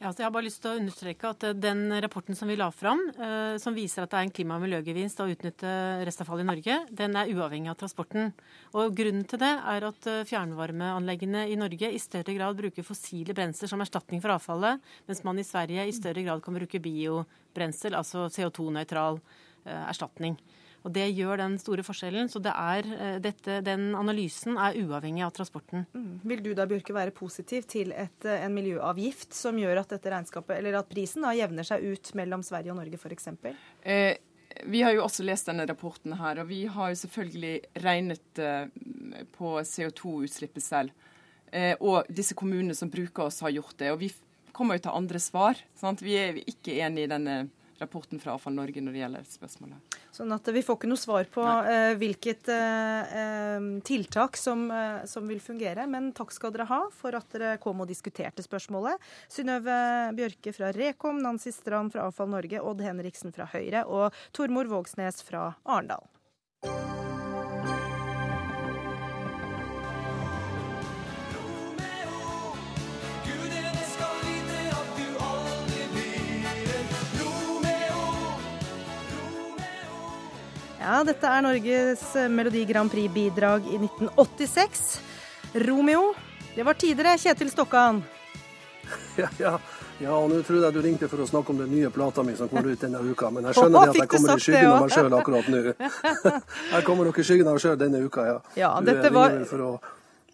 Ja, jeg har bare lyst til å understreke at Den rapporten som vi la fram, eh, som viser at det er en klima- og miljøgevinst å utnytte restavfall i Norge, den er uavhengig av transporten. Og Grunnen til det er at fjernvarmeanleggene i Norge i større grad bruker fossile brensler som erstatning for avfallet, mens man i Sverige i større grad kan bruke biobrensel, altså CO2-nøytral eh, erstatning. Og Det gjør den store forskjellen. Så det er, eh, dette, den analysen er uavhengig av transporten. Mm. Vil du da, Bjørke, være positiv til et, eh, en miljøavgift som gjør at dette eller at prisen da jevner seg ut mellom Sverige og Norge f.eks.? Eh, vi har jo også lest denne rapporten her, og vi har jo selvfølgelig regnet eh, på CO2-utslippet selv. Eh, og disse kommunene som bruker oss, har gjort det. Og vi kommer jo til andre svar. Sant? Vi er ikke enig i denne rapporten fra Avfall Norge når det gjelder spørsmålet. Sånn at Vi får ikke noe svar på uh, hvilket eh, tiltak som, uh, som, vil fungere. Men takk skal dere ha for at dere kom og diskuterte spørsmålet. Synnøve Bjørke fra Rekom, Nancy Strand fra Avfall Norge, Odd Henriksen fra Høyre og Tormor Vågsnes fra Arendal. Ja, dette er Norges Melodi Grand Prix-bidrag i 1986. Romeo. Det var tidligere, Kjetil Stokkan. Ja, ja. ja og nå trodde jeg du ringte for å snakke om den nye plata mi som kommer ut denne uka, men jeg skjønner at jeg kommer i skyggen av meg sjøl akkurat nå. Jeg kommer nok i skyggen av meg sjøl denne uka, ja. ja dette var... For å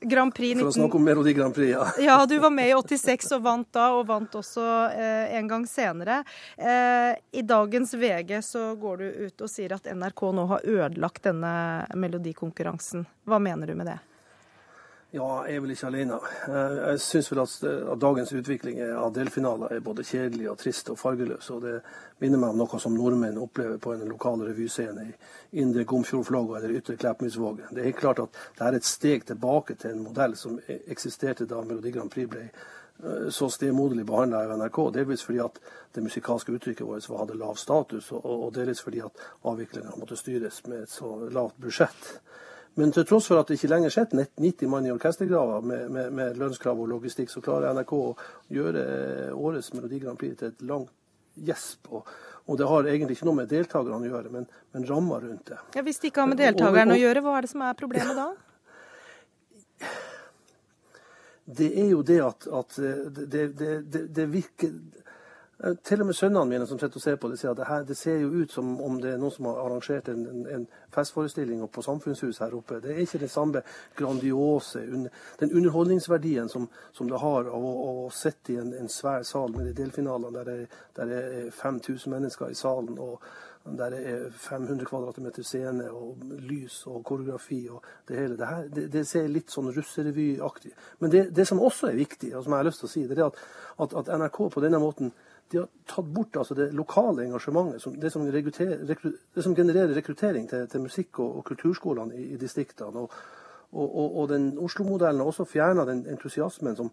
Grand Prix 19... For å snakke om Melodi Grand Prix, ja. ja, du var med i 86 og vant da, og vant også eh, en gang senere. Eh, I dagens VG så går du ut og sier at NRK nå har ødelagt denne melodikonkurransen. Hva mener du med det? Ja, jeg er vel ikke alene. Eh, jeg syns vel at, dagens utvikling av delfinaler er både kjedelig og trist og fargeløs. Og det minner meg om noe som nordmenn opplever på en lokal revyscene i Indre Gomfjordflåga eller Ytre Kleppmyrsvåg. Det er helt klart at det er et steg tilbake til en modell som eksisterte da Melodi Grand Prix ble eh, så stemoderlig behandla av NRK. Delvis fordi at det musikalske uttrykket vårt hadde lav status, og, og delvis fordi at avviklingen måtte styres med et så lavt budsjett. Men til tross for at det ikke lenger sitter 90 mann i orkestergrava med, med, med, lønnskrav og logistikk, så klarer NRK å gjøre årets Melodi Grand Prix til et langt gjesp. Og, og det har egentlig ikke noe med deltakerne å gjøre, men, men ramma rundt det. Ja, Hvis det ikke har med deltakerne å gjøre, hva er det som er problemet da? Det er jo det at, at det, det, det, virker Eh, til og med sønnene mine som sitter og ser på det, sier at det, her, det ser jo ut som om det er noen som har arrangert en, en, festforestilling på Samfunnshuset her oppe. Det er ikke den samme grandiose Den underholdningsverdien som, som det har av å, å sitte i en, en, svær sal med de delfinalene der der det er 5000 mennesker i salen. og der det er 500 kvadratmeter scene og lys og koreografi og det hele. Det, her, det, det ser litt sånn russerevyaktig Men det, det, som også er viktig, og som jeg har lyst til å si, det er at, at, at NRK på denne måten de har tatt bort altså, det lokale engasjementet, som, det, som rekru, det, som genererer rekruttering til, til musikk- og, og kulturskolene i, i distriktene. Og, og, og den Oslo-modellen har også fjerna den entusiasmen som,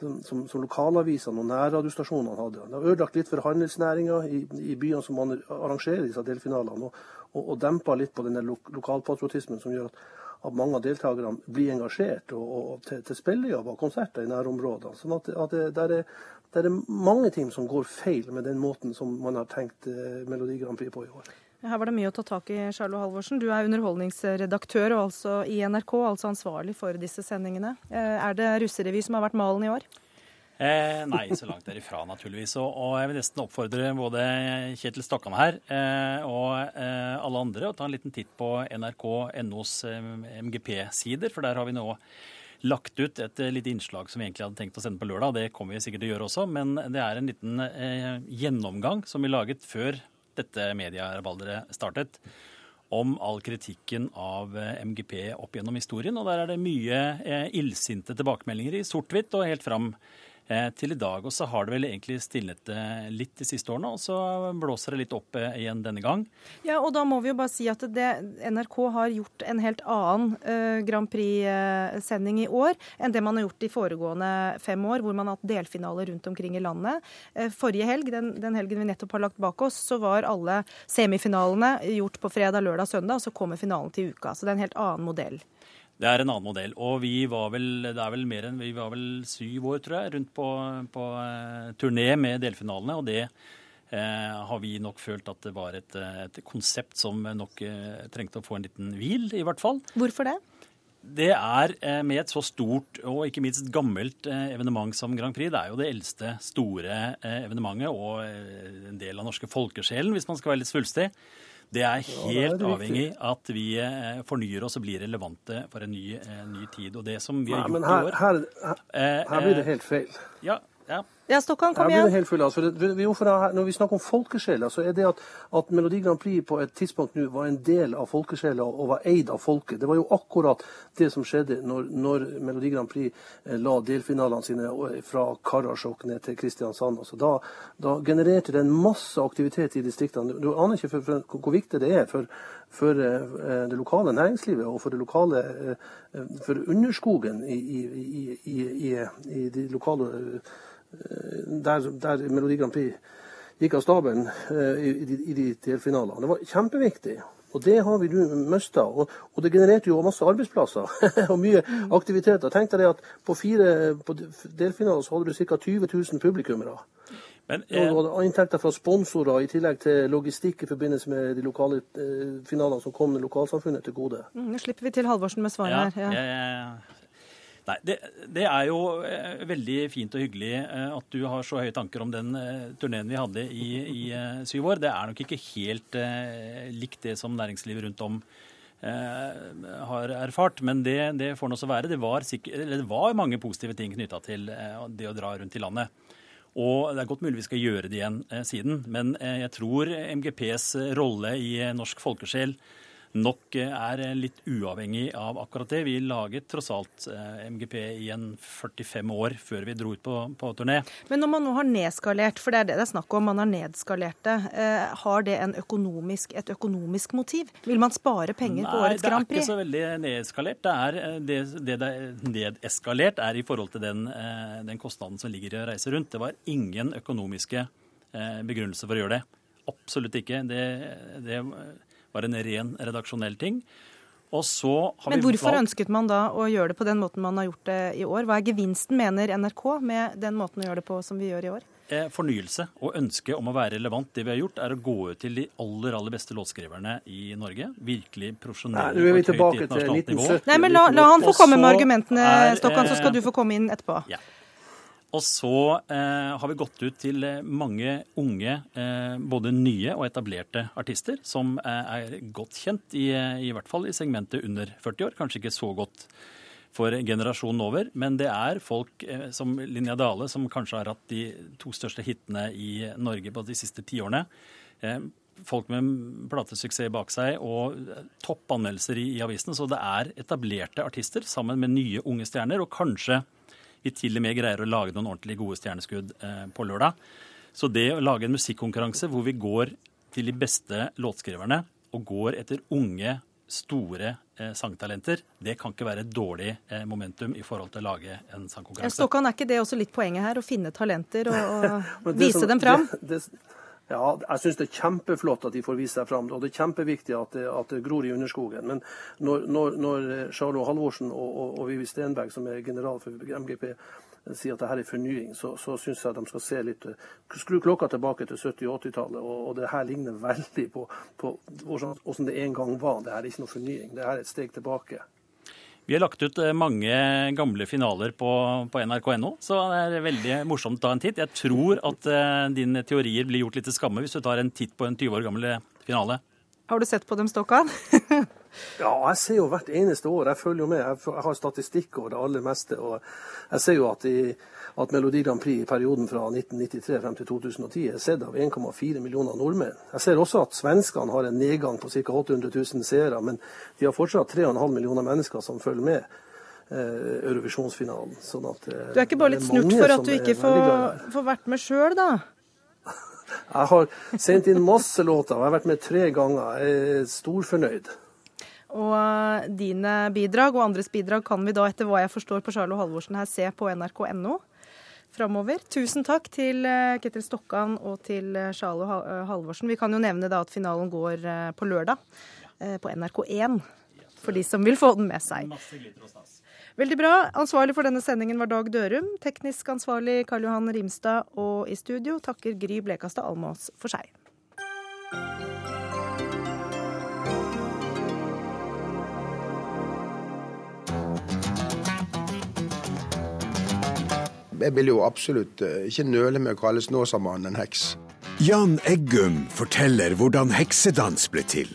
som, som lokalavisene og nærradiostasjonene hadde. Det har ødelagt litt for handelsnæringa i, i, byene som arrangerer disse delfinalene, og, og, og dempa litt på denne lo, lokalpatriotismen som gjør at, at mange av deltakerne blir engasjert og, og til, til spillejobber og konserter i nærområdene. Sånn at, at det, der er det er mange ting som går feil med den måten som man har tenkt eh, Melodi Grand Prix på i år. Her var det mye å ta tak i, Charlo Halvorsen. Du er underholdningsredaktør og altså i NRK, altså ansvarlig for disse sendingene. Eh, er det russerevy som har vært malen i år? Eh, nei, så langt derifra, naturligvis. Og, og, jeg vil nesten oppfordre både Kjetil Stokkan her eh, og eh, alle andre å ta en liten titt på nrk.nos eh, MGP-sider, for der har vi nå lagt ut et eh, lite innslag som vi egentlig hadde tenkt å sende på lørdag. Det kommer vi sikkert til å gjøre også, men det er en liten eh, gjennomgang som vi laget før dette medierabalderet startet, om all kritikken av eh, MGP opp gjennom historien. Og der er det mye eh, illsinte tilbakemeldinger i sort-hvitt og helt fram til i dag. Og så har det vel egentlig stilnet eh, litt de siste årene, og så blåser det litt opp eh, igjen denne gang. Ja, og da må vi jo bare si at det, NRK har gjort en helt annen uh, Grand Prix-sending i år enn det man har gjort de foregående fem år, hvor man har hatt delfinaler rundt omkring i landet. Uh, forrige helg, den, den, helgen vi nettopp har lagt bak oss, så var alle semifinalene gjort på fredag, lørdag, søndag, og så kommer finalen til uka. Så det er en helt annen modell. Det er en annen modell. Og vi var vel, det er vel mer enn, vi var vel syv år, tror jeg, rundt på, på uh, turné med delfinalene. Og det uh, har vi nok følt at det var et, et konsept som nok uh, trengte å få en liten hvil, i hvert fall. Hvorfor det? Det er med et så stort og ikke minst gammelt evenement som Grand Prix. Det er jo det eldste store evenementet og en del av norske folkesjelen, hvis man skal være litt svulstig. Det er helt avhengig at vi eh, fornyer oss og blir relevante for en ny, eh, ny tid. Og det som vi har gjort i år her, her blir det helt feil. Ja, ja. Ja, Stokkan, kom igjen. Helt full, altså. Når vi snakker om folkesjela, så er det at, at Melodi Grand Prix på et tidspunkt nå var en del av folkesjela og var eid av folket. Det var jo akkurat det som skjedde når, når Melodi Grand Prix eh, la delfinalene sine fra Karasjok ned til Kristiansand. Altså, da, da, genererte det en masse aktivitet i distriktene. Du aner ikke for, for, hvor viktig det er for, for uh, det lokale næringslivet og for det lokale for underskogen i, i, i, i de lokale der, der Melodi Grand Prix gikk av stabelen eh, i, i, i de delfinalene. Det var kjempeviktig. Og det har vi nå mista. Og, og, det genererte jo masse arbeidsplasser og mye aktiviteter. Tenk deg at på fire på delfinaler så hadde du ca. 20 000 publikummere. Men, eh, og du hadde inntekter fra sponsorer i tillegg til logistikk i forbindelse med de lokale eh, finalene som kom lokalsamfunnet til gode. Mm, nå slipper vi til Halvorsen med svaret ja, her. Ja. Ja, Nei, det, det, er jo eh, veldig fint og hyggelig eh, at du har så høye tanker om den eh, turneen vi hadde i, i syv år. Det er nok ikke helt eh, likt det som næringslivet rundt om eh, har erfart, men det, det får nå så være. Det var, sikker, det var, mange positive ting knytta til eh, det å dra rundt i landet. Og det er godt mulig vi skal gjøre det igjen siden, men jeg tror MGPs rolle i norsk folkesjel nok eh, er litt uavhengig av akkurat det. Vi laget tross alt eh, MGP i en 45 år før vi dro ut på, på turné. Men når man nå har nedskalert, for det er det det er snakk om, man har nedskalert det, eh, har det økonomisk, et økonomisk motiv? Vil man spare penger Nei, på årets Grand Prix? Nei, det er ikke så veldig nedskalert. Det er, det, det, det er nedeskalert er i forhold til den, den, kostnaden som ligger i å reise rundt. Det var ingen økonomiske begrunnelser for å gjøre det. Absolutt ikke. Det, det var en ren redaksjonell ting. Men hvorfor valgt... ønsket man da å gjøre det på den måten man har gjort det i år? Hva er gevinsten, mener NRK, med den måten å gjøre det på som vi gjør i år? Eh, fornyelse og ønske om å være relevant. Det vi har gjort, er å gå ut til de aller aller beste låtskriverne i Norge. Virkelig profesjonelle på et høyt internasjonalt nivå. Nei, men La, la han få komme med argumentene, Stokkan, så skal du få komme inn etterpå. Ja. Og så eh, har vi gått ut til eh, mange unge, eh, både nye og etablerte artister, som eh, er godt kjent, i, i, hvert fall i segmentet under 40 år. Kanskje ikke så godt for generasjonen over, men det er folk eh, som Linja Dale, som kanskje har hatt de to største hitene i Norge på de siste ti årene. Eh, folk med platesuksess bak seg og toppanmeldelser i, i avisene. Så det er etablerte artister sammen med nye unge stjerner, og kanskje vi til og med greier å lage noen ordentlig gode stjerneskudd eh, på lørdag. Så det å lage en musikkonkurranse hvor vi går til de beste låtskriverne og går etter unge, store eh, sangtalenter, det kan ikke være et dårlig eh, momentum i forhold til å lage en sangkonkurranse. Stokkan, er ikke det også litt poenget her? Å finne talenter og, og vise som, dem fram? Det, det, ja, jeg syns det er kjempeflott at de får vise seg fram. Og det er kjempeviktig at det, at det gror i underskogen. Men når, når, når Charlo Halvorsen og, og, og, Vivi Stenberg, som er general for MGP, sier at dette er fornying, så, så syns jeg de skal se litt Skru klokka tilbake til 70- og 80-tallet. Og, og, det her ligner veldig på, på hvordan det en gang var. Det her er ikke noe fornying. Det her er et steg tilbake. Vi har lagt ut eh, mange gamle finaler på, på nrk.no, så det er veldig morsomt å ta en titt. Jeg tror at uh, dine teorier blir gjort litt til skamme hvis du tar en titt på en 20 år gammel finale. Har du sett på dem, Stokkan? ja, jeg ser jo hvert eneste år. Jeg følger jo med. Jeg har statistikk over det aller meste. og Jeg ser jo at i at Melodi Grand Prix i perioden fra 1993 frem til 2010 er sett av 1,4 millioner nordmenn. Jeg ser også at svenskene har en nedgang på ca. 800 000 seere, men de har fortsatt 3,5 millioner mennesker som følger med. Eh, Eurovisjonsfinalen. Sånn at, eh, du er ikke bare litt snurt for at du ikke får, får vært med sjøl, da? Jeg har sendt inn masse låter, og jeg har vært med tre ganger. Jeg er storfornøyd. Og eh, dine bidrag og andres bidrag kan vi da, etter hva jeg forstår på Charlo Halvorsen her, se på nrk.no framover. Tusen takk til eh, Ketil Stokkan og til Charlo eh, Halvorsen. Vi kan jo nevne da at finalen går på lørdag på NRK1. for de som vil få den med seg. Veldig bra. Ansvarlig for denne sendingen var Dag Dørum. Teknisk ansvarlig Karl Johan Rimstad. Og i studio takker Gry Blekastad Almås for seg. Jeg vil jo absolutt eh, ikke nøle med å kalle Snåsamannen en heks. Jan Eggum forteller hvordan heksedans ble til.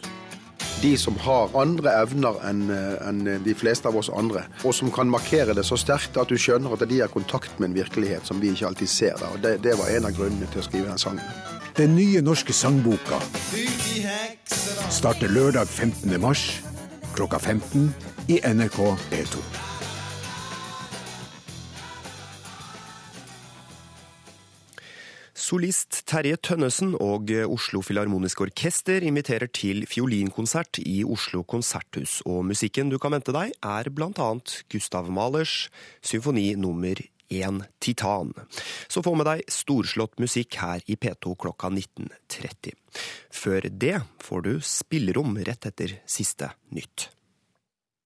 De som har andre evner enn en de fleste av oss andre, og som kan markere det så sterkt at du skjønner at de har kontakt med en virkelighet som vi ikke alltid ser. der. Og det, det var en av grunnene til å skrive den sangen. Den nye norske sangboka starter lørdag 15. mars klokka 15 i NRK P2. Solist Terje Tønnesen og Oslo Filharmoniske Orkester inviterer til fiolinkonsert i Oslo konserthus, og musikken du kan vente deg, er annet Gustav Mahlers symfoni nummer 1 Titan. Så få med deg storslått musikk her i P2 klokka 19.30. Før det får du spillerom rett etter siste nytt.